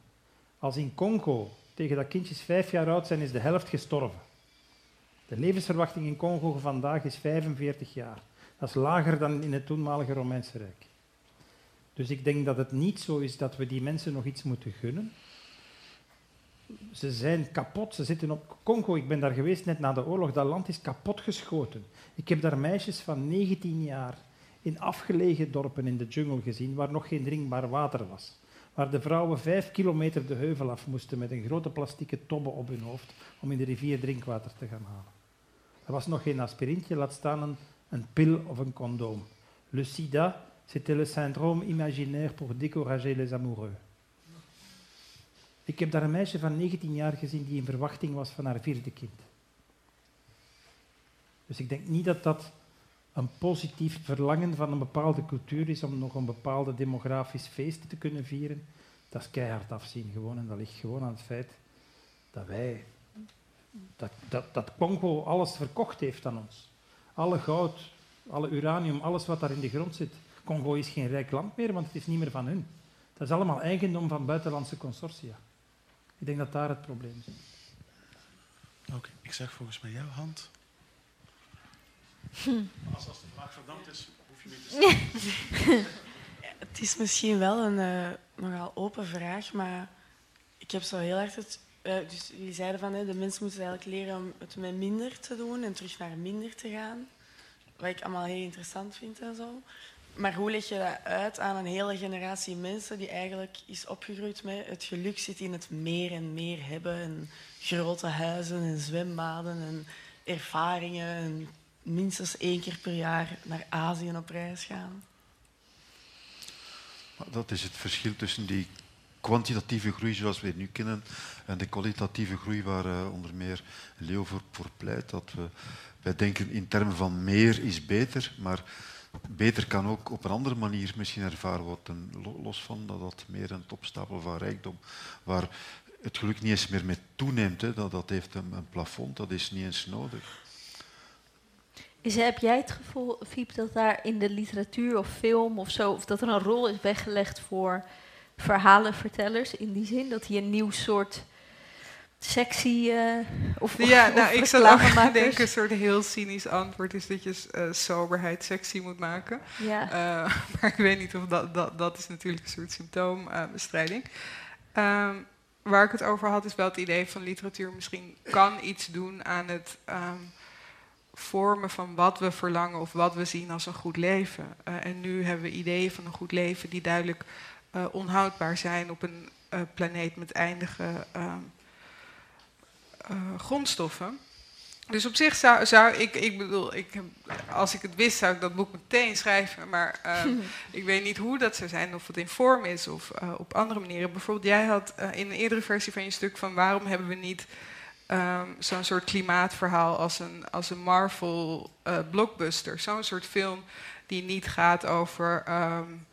Als in Congo tegen dat kindjes vijf jaar oud zijn, is de helft gestorven. De levensverwachting in Congo vandaag is 45 jaar. Dat is lager dan in het toenmalige Romeinse Rijk. Dus ik denk dat het niet zo is dat we die mensen nog iets moeten gunnen. Ze zijn kapot, ze zitten op Congo. Ik ben daar geweest net na de oorlog. Dat land is kapot geschoten. Ik heb daar meisjes van 19 jaar in afgelegen dorpen in de jungle gezien waar nog geen drinkbaar water was. Waar de vrouwen vijf kilometer de heuvel af moesten met een grote plastieke tobbe op hun hoofd om in de rivier drinkwater te gaan halen. Er was nog geen aspirintje, laat staan een, een pil of een condoom. Le sida, c'était le syndrome imaginaire pour décourager les amoureux. Ik heb daar een meisje van 19 jaar gezien die in verwachting was van haar vierde kind. Dus ik denk niet dat dat een positief verlangen van een bepaalde cultuur is om nog een bepaalde demografisch feest te kunnen vieren. Dat is keihard afzien gewoon. En dat ligt gewoon aan het feit dat wij, dat, dat, dat Congo alles verkocht heeft aan ons. Alle goud, alle uranium, alles wat daar in de grond zit. Congo is geen rijk land meer, want het is niet meer van hun. Dat is allemaal eigendom van buitenlandse consortia. Ik denk dat daar het probleem zit. Oké, ik zeg volgens mij jouw hand. Als, de vraag verdampt is, hoef je niet te staan. Het is misschien wel een eh, nogal open vraag, maar ik heb zo heel erg het. eh, dus jullie zeiden van de mensen moeten eigenlijk leren om het met minder te doen en terug naar minder te gaan. Wat ik allemaal heel interessant vind en zo. Maar hoe leg je dat uit aan een hele generatie mensen die eigenlijk is opgegroeid met het geluk zit in het meer en meer hebben en grote huizen en zwembaden en ervaringen en minstens één keer per jaar naar Azië op reis gaan? Dat is het verschil tussen die kwantitatieve groei zoals we nu kennen en de kwalitatieve groei waar eh, onder meer Leo voor, pleit. Dat we, wij denken in termen van meer is beter, maar beter kan ook op een andere manier misschien ervaren worden. Lo- Los van dat dat meer een topstapel van rijkdom, waar het geluk niet eens meer mee toeneemt. Hè. Dat, dat heeft een, een plafond, dat is niet eens nodig. Is, heb jij het gevoel, Fiep, dat daar in de literatuur of film of zo, of dat er een rol is weggelegd voor verhalenvertellers in die zin? Dat die een nieuw soort sexy eh of Ja, of nou, ik zou ook reclamemakers- denken, een soort heel cynisch antwoord is dat je eh, soberheid sexy moet maken. Ja. Eh, maar ik weet niet of dat, dat, dat is natuurlijk een soort symptoombestrijding. Ehm waar ik het over had, is wel het idee van literatuur misschien kan iets doen aan het ehm, vormen van wat we verlangen of wat we zien als een goed leven. Uh, en nu hebben we ideeën van een goed leven die duidelijk uh, onhoudbaar zijn op een uh, planeet met eindige ehm, grondstoffen. Dus op zich zou, zou ik, ik bedoel, ik, als ik het wist, zou ik dat boek meteen schrijven. Maar um, ik weet niet hoe dat zou zijn, of het in vorm is of op andere manieren. Bijvoorbeeld, jij had in een eerdere versie van je stuk van waarom hebben we niet um, zo'n soort klimaatverhaal als een, als een Marvel uh, blockbuster. Zo'n soort film die niet gaat over. Um,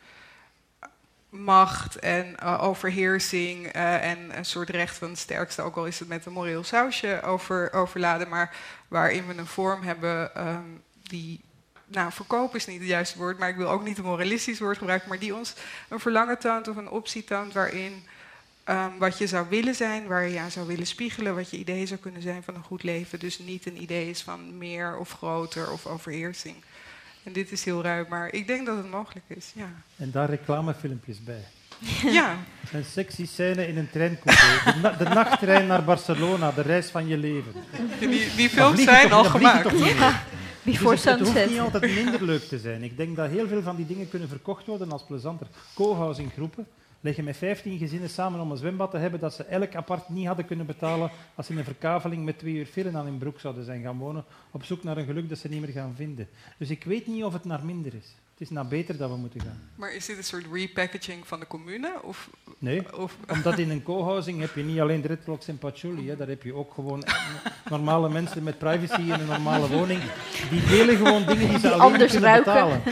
macht en uh, overheersing uh, en een soort recht van het sterkste, ook al is het met een moreel sausje over, overladen, maar waarin we een vorm hebben um, die, nou, verkopen is niet het juiste woord, maar ik wil ook niet een moralistisch woord gebruiken, maar die ons een verlangen toont of een optie toont waarin um, wat je zou willen zijn, waar je aan zou willen spiegelen, wat je idee zou kunnen zijn van een goed leven, dus niet een idee is van meer of groter of overheersing. En dit is heel ruim, maar ik denk dat het mogelijk is, ja. En daar reclamefilmpjes bij. Ja. Een sexy scène in een treincoupé. De, na de nachttrein naar Barcelona, de reis van je leven. Die, die films zijn toch, al gemaakt. Ja, Before dus het, het hoeft niet altijd minder leuk te zijn. Ik denk dat heel veel van die dingen kunnen verkocht worden als plezanter. Co-housing groepen leggen met 15 gezinnen samen om een zwembad te hebben dat ze elk apart niet hadden kunnen betalen als ze in een verkaveling met twee uur fillen aan hun broek zouden zijn gaan wonen, op zoek naar een geluk dat ze niet meer gaan vinden. Dus ik weet niet of het naar minder is. Het is naar beter dat we moeten gaan. Maar is dit een soort repackaging van de commune? Of, Nee, of, omdat in een co-housing heb je niet alleen dreadlocks en patchouli, hè, daar heb je ook gewoon normale mensen met privacy in een normale woning. Die delen gewoon dingen die ze Die alleen anders kunnen ruiken. betalen.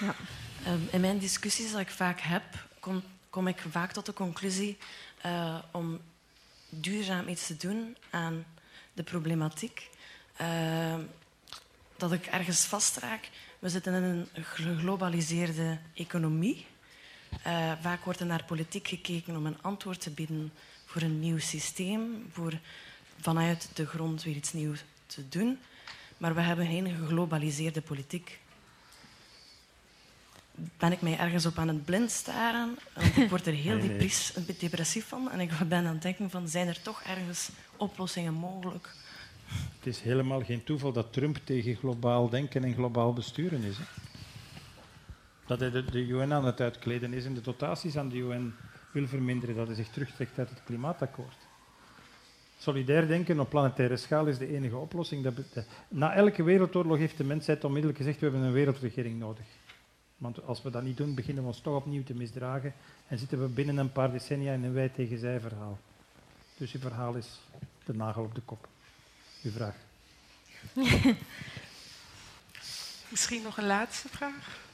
Um, in mijn discussies die ik vaak heb, kom, kom ik vaak tot de conclusie uh, om duurzaam iets te doen aan de problematiek. Uh, dat ik ergens vastraak. We zitten in een geglobaliseerde economie. Uh, vaak wordt er naar politiek gekeken om een antwoord te bieden voor een nieuw systeem, voor vanuit de grond weer iets nieuws te doen. Maar we hebben geen geglobaliseerde politiek ben ik mij ergens op aan het blind staren. Want ik word er heel depressief van. En ik ben aan het denken van, zijn er toch ergens oplossingen mogelijk? Het is helemaal geen toeval dat Trump tegen globaal denken en globaal besturen is. Hè. Dat hij de, de UN aan het uitkleden is en de dotaties aan de UN wil verminderen, dat hij zich terugtrekt uit het klimaatakkoord. Solidair denken op planetaire schaal is de enige oplossing. Dat na elke wereldoorlog heeft de mensheid onmiddellijk gezegd we hebben een wereldregering nodig. Want als we dat niet doen, beginnen we ons toch opnieuw te misdragen en zitten we binnen een paar decennia in een wij tegen zij verhaal. Dus uw verhaal is de nagel op de kop. Uw vraag. misschien nog een laatste vraag?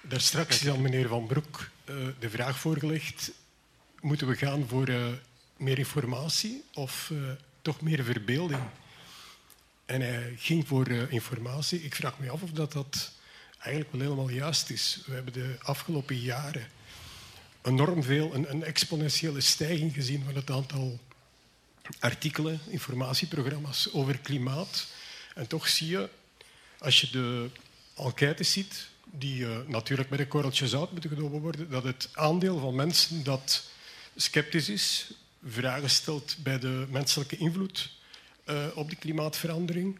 Daar straks is aan meneer Van Broek eh, de vraag voorgelegd: moeten we gaan voor eh, meer informatie of eh, toch meer verbeelding? En hij ging voor eh, informatie. Ik vraag me af of dat, dat eigenlijk wel helemaal juist is. We hebben de afgelopen jaren enorm veel, een, een exponentiële stijging gezien van het aantal artikelen, informatieprogramma's over klimaat. En toch zie je, als je de enquêtes ziet, die eh, natuurlijk met een korreltje zout moeten genomen worden, dat het aandeel van mensen dat sceptisch is, vragen stelt bij de menselijke invloed eh, op de klimaatverandering,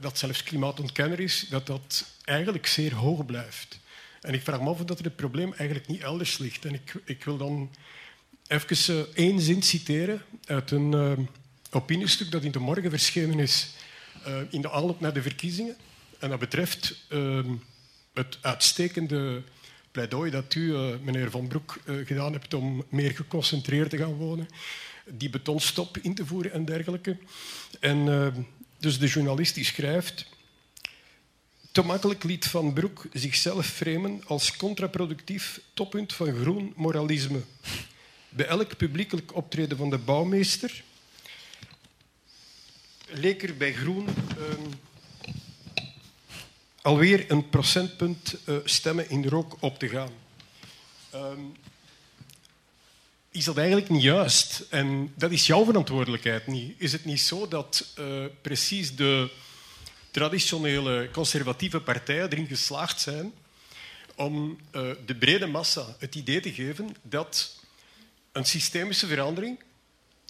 dat zelfs klimaatontkenner is, dat dat eigenlijk zeer hoog blijft. En ik vraag me af of dat het probleem eigenlijk niet elders ligt. En ik, ik wil dan even eh, één zin citeren uit een eh, opiniestuk dat in de morgen verschenen is eh, in de aanloop naar de verkiezingen. En dat betreft eh, het uitstekende pleidooi dat u, eh, meneer Van Broek, eh, gedaan hebt om meer geconcentreerd te gaan wonen, die betonstop in te voeren en dergelijke. En eh, dus de journalist die schrijft... Te makkelijk liet Van Broek zichzelf framen als contraproductief toppunt van groen moralisme. Bij elk publiekelijk optreden van de bouwmeester leek er bij groen ehm, alweer een procentpunt eh, stemmen in rook op te gaan. Ehm, is dat eigenlijk niet juist? En dat is jouw verantwoordelijkheid niet. Is het niet zo dat eh, precies de traditionele conservatieve partijen erin geslaagd zijn om uh, de brede massa het idee te geven dat een systemische verandering,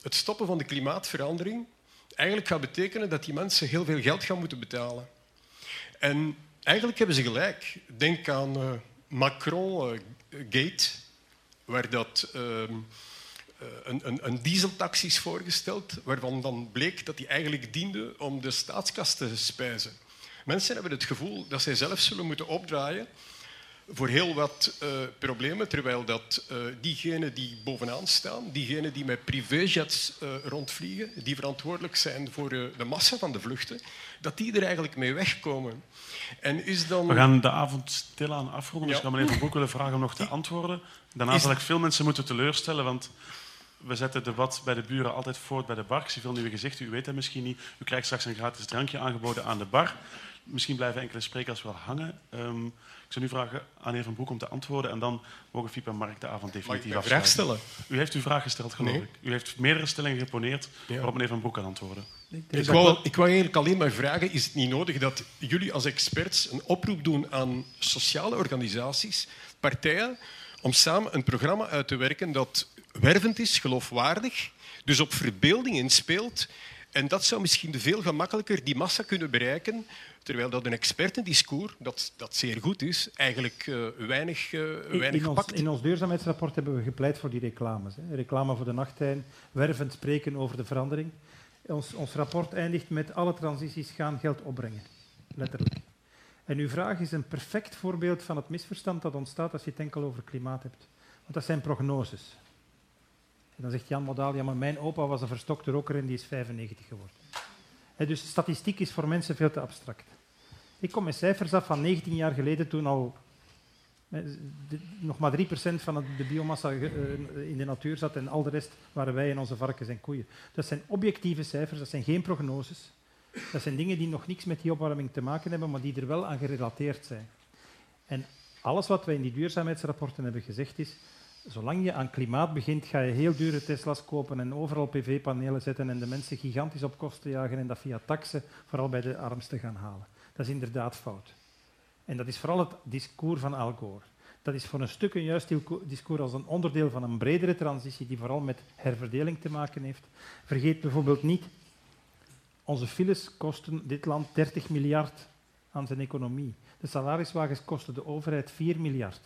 het stoppen van de klimaatverandering, eigenlijk gaat betekenen dat die mensen heel veel geld gaan moeten betalen. En eigenlijk hebben ze gelijk. Denk aan uh, Macron-gate, waar dat... Uh, een, een, een dieseltax is voorgesteld, waarvan dan bleek dat die eigenlijk diende om de staatskas te spijzen. Mensen hebben het gevoel dat zij zelf zullen moeten opdraaien voor heel wat uh, problemen, terwijl dat uh, diegenen die bovenaan staan, diegenen die met privéjets uh, rondvliegen, die verantwoordelijk zijn voor de massa van de vluchten, dat die er eigenlijk mee wegkomen. En is dan... We gaan de avond stilaan afronden, dus ik ga meneer Van Broek willen vragen om nog te antwoorden. Daarna zal ik veel mensen moeten teleurstellen, want we zetten het debat bij de buren altijd voort bij de bar. Ik zie veel nieuwe gezichten, u weet dat misschien niet. U krijgt straks een gratis drankje aangeboden aan de bar. Misschien blijven enkele sprekers wel hangen. Um, ik zou nu vragen aan heer Van Broek om te antwoorden en dan mogen Fiep en Mark de avond definitief afsluiten. vraag stellen? U heeft uw vraag gesteld, geloof ik. U heeft meerdere stellingen geponeerd ja. waarop meneer Van Broek kan antwoorden. Ik wou, ik wou eigenlijk alleen maar vragen, is het niet nodig dat jullie als experts een oproep doen aan sociale organisaties, partijen, om samen een programma uit te werken dat wervend is, geloofwaardig, dus op verbeelding inspeelt. En dat zou misschien veel gemakkelijker die massa kunnen bereiken, terwijl dat een expertendiscours, dat, dat zeer goed is, eigenlijk uh, weinig, uh, weinig in, ons, pakt. In ons duurzaamheidsrapport hebben we gepleit voor die reclames. Hè. Reclame voor de nachttijn, wervend spreken over de verandering. Ons, ons rapport eindigt met alle transities gaan geld opbrengen. Letterlijk. En uw vraag is een perfect voorbeeld van het misverstand dat ontstaat als je het enkel over klimaat hebt. Want dat zijn prognoses. En dan zegt Jan Modaal, ja, maar mijn opa was een verstokte roker en die is 95 geworden. Dus statistiek is voor mensen veel te abstract. Ik kom met cijfers af van 19 jaar geleden, toen al nog maar 3% van de biomassa uh, in de natuur zat en al de rest waren wij en onze varkens en koeien. Dat zijn objectieve cijfers, dat zijn geen prognoses. Dat zijn dingen die nog niks met die opwarming te maken hebben, maar die er wel aan gerelateerd zijn. En alles wat wij in die duurzaamheidsrapporten hebben gezegd is, zolang je aan klimaat begint, ga je heel dure Tesla's kopen en overal PV-panelen zetten en de mensen gigantisch op kosten jagen en dat via taxen vooral bij de armsten gaan halen. Dat is inderdaad fout. En dat is vooral het discours van Al Gore. Dat is voor een stuk een juist discours als een onderdeel van een bredere transitie die vooral met herverdeling te maken heeft. Vergeet bijvoorbeeld niet, onze files kosten dit land 30 miljard aan zijn economie. De salariswagens kosten de overheid 4 miljard.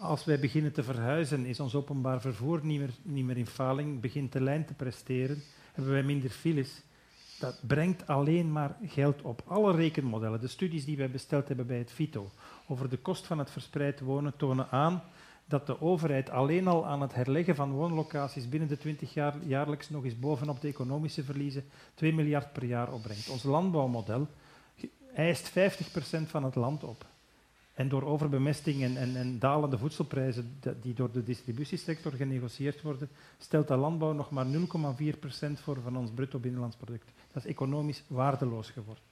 Als wij beginnen te verhuizen, is ons openbaar vervoer niet meer, niet meer in faling, begint de lijn te presteren, hebben wij minder files. Dat brengt alleen maar geld op. Alle rekenmodellen, de studies die wij besteld hebben bij het FITO over de kost van het verspreid wonen, tonen aan dat de overheid alleen al aan het herleggen van woonlocaties binnen de 20 jaar jaarlijks nog eens bovenop de economische verliezen 2 miljard per jaar opbrengt. Ons landbouwmodel eist 50% van het land op. En door overbemesting en, en, en, dalende voedselprijzen die door de distributiesector genegocieerd worden, stelt de landbouw nog maar 0,4% voor van ons bruto binnenlands product. Dat is economisch waardeloos geworden.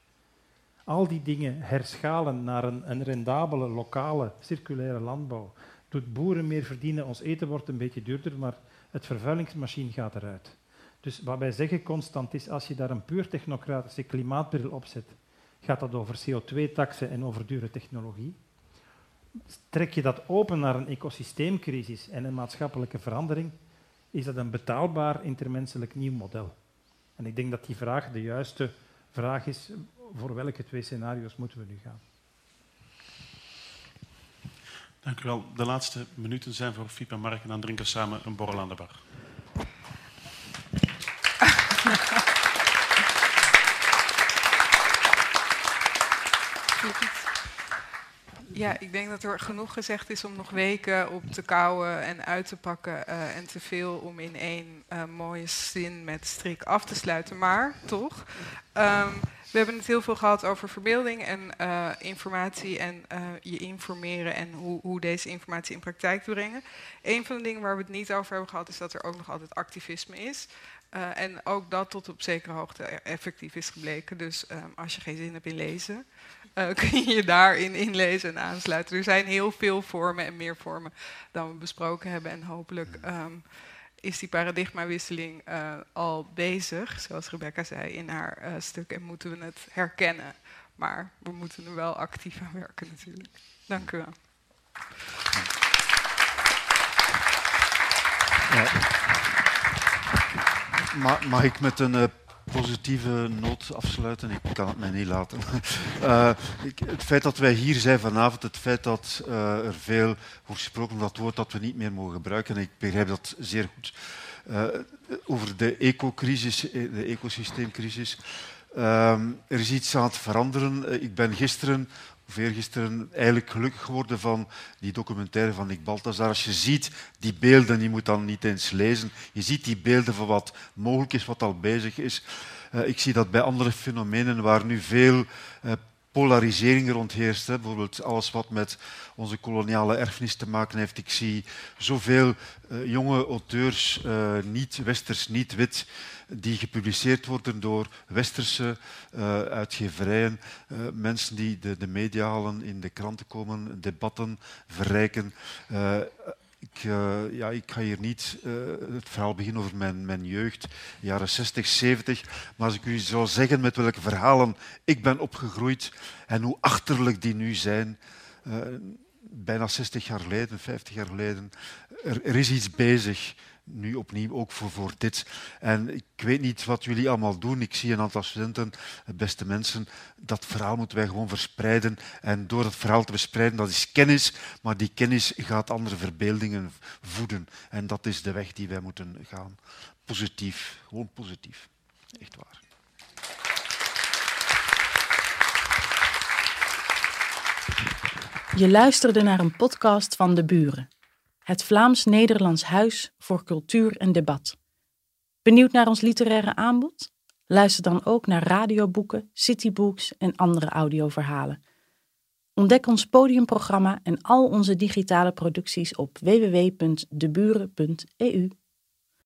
Al die dingen herschalen naar een, een rendabele, lokale, circulaire landbouw doet boeren meer verdienen, ons eten wordt een beetje duurder, maar het vervuilingsmachine gaat eruit. Dus wat wij zeggen constant is, als je daar een puur technocratische klimaatbril op zet, gaat dat over CO2-taxen en over dure technologie trek je dat open naar een ecosysteemcrisis en een maatschappelijke verandering, is dat een betaalbaar intermenselijk nieuw model. En ik denk dat die vraag de juiste vraag is, voor welke twee scenario's moeten we nu gaan? Dank u wel. De laatste minuten zijn voor Fiep en Mark en dan drinken we samen een borrel aan de bar. Ja, ik denk dat er genoeg gezegd is om nog weken op te kouwen en uit te pakken. Uh, en te veel om in één uh, mooie zin met strik af te sluiten. Maar toch, um, we hebben het heel veel gehad over verbeelding en uh, informatie en je informeren en hoe, hoe, deze informatie in praktijk te brengen. Een van de dingen waar we het niet over hebben gehad is dat er ook nog altijd activisme is. en ook dat tot op zekere hoogte effectief is gebleken. Dus um, als je geen zin hebt in lezen, uh, kun je je daarin inlezen en aansluiten. Er zijn heel veel vormen en meer vormen dan we besproken hebben. En hopelijk um, is die paradigmawisseling uh, al bezig, zoals Rebecca zei in haar uh, stuk. En moeten we het herkennen. Maar we moeten er wel actief aan werken natuurlijk. Dank u wel. Mag ik met een uh, positieve noot afsluiten? Ik kan het mij niet laten. Uh, ik, het feit dat wij hier zijn vanavond, het feit dat uh, er veel wordt gesproken dat woord dat we niet meer mogen gebruiken, en ik begrijp dat zeer goed, over de ecocrisis, de ecosysteemcrisis. er is iets aan het veranderen. Ik ben gisteren of eergisteren eigenlijk gelukkig geworden van die documentaire van Nick Balthazar. Als je ziet die beelden, je moet dan niet eens lezen, je ziet die beelden van wat mogelijk is, wat al bezig is. Uh, ik zie dat bij andere fenomenen waar nu veel uh, polarisering rond heerst. Hè. Bijvoorbeeld alles wat met onze koloniale erfenis te maken heeft. Ik zie zoveel uh, jonge auteurs, niet-westers, niet-wit, die gepubliceerd worden door westerse uh, uitgeverijen, mensen die de, de media halen, in de kranten komen, debatten verrijken. Ik, ja, ik ga hier niet het verhaal beginnen over mijn, mijn jeugd, jaren 60, 70, maar als ik u zou zeggen met welke verhalen ik ben opgegroeid en hoe achterlijk die nu zijn, bijna 60 jaar geleden, 50 jaar geleden, er is iets bezig nu opnieuw ook voor, voor dit. En ik weet niet wat jullie allemaal doen. Ik zie een aantal studenten, beste mensen. Dat verhaal moeten wij gewoon verspreiden. En door dat verhaal te verspreiden, dat is kennis, maar die kennis gaat andere verbeeldingen voeden. En dat is de weg die wij moeten gaan. Positief, gewoon positief. Echt waar. Je luisterde naar een podcast van De Buren het Vlaams-Nederlands Huis voor Cultuur en Debat. Benieuwd naar ons literaire aanbod? Luister dan ook naar radioboeken, citybooks en andere audioverhalen. Ontdek ons podiumprogramma en al onze digitale producties op www.deburen.eu.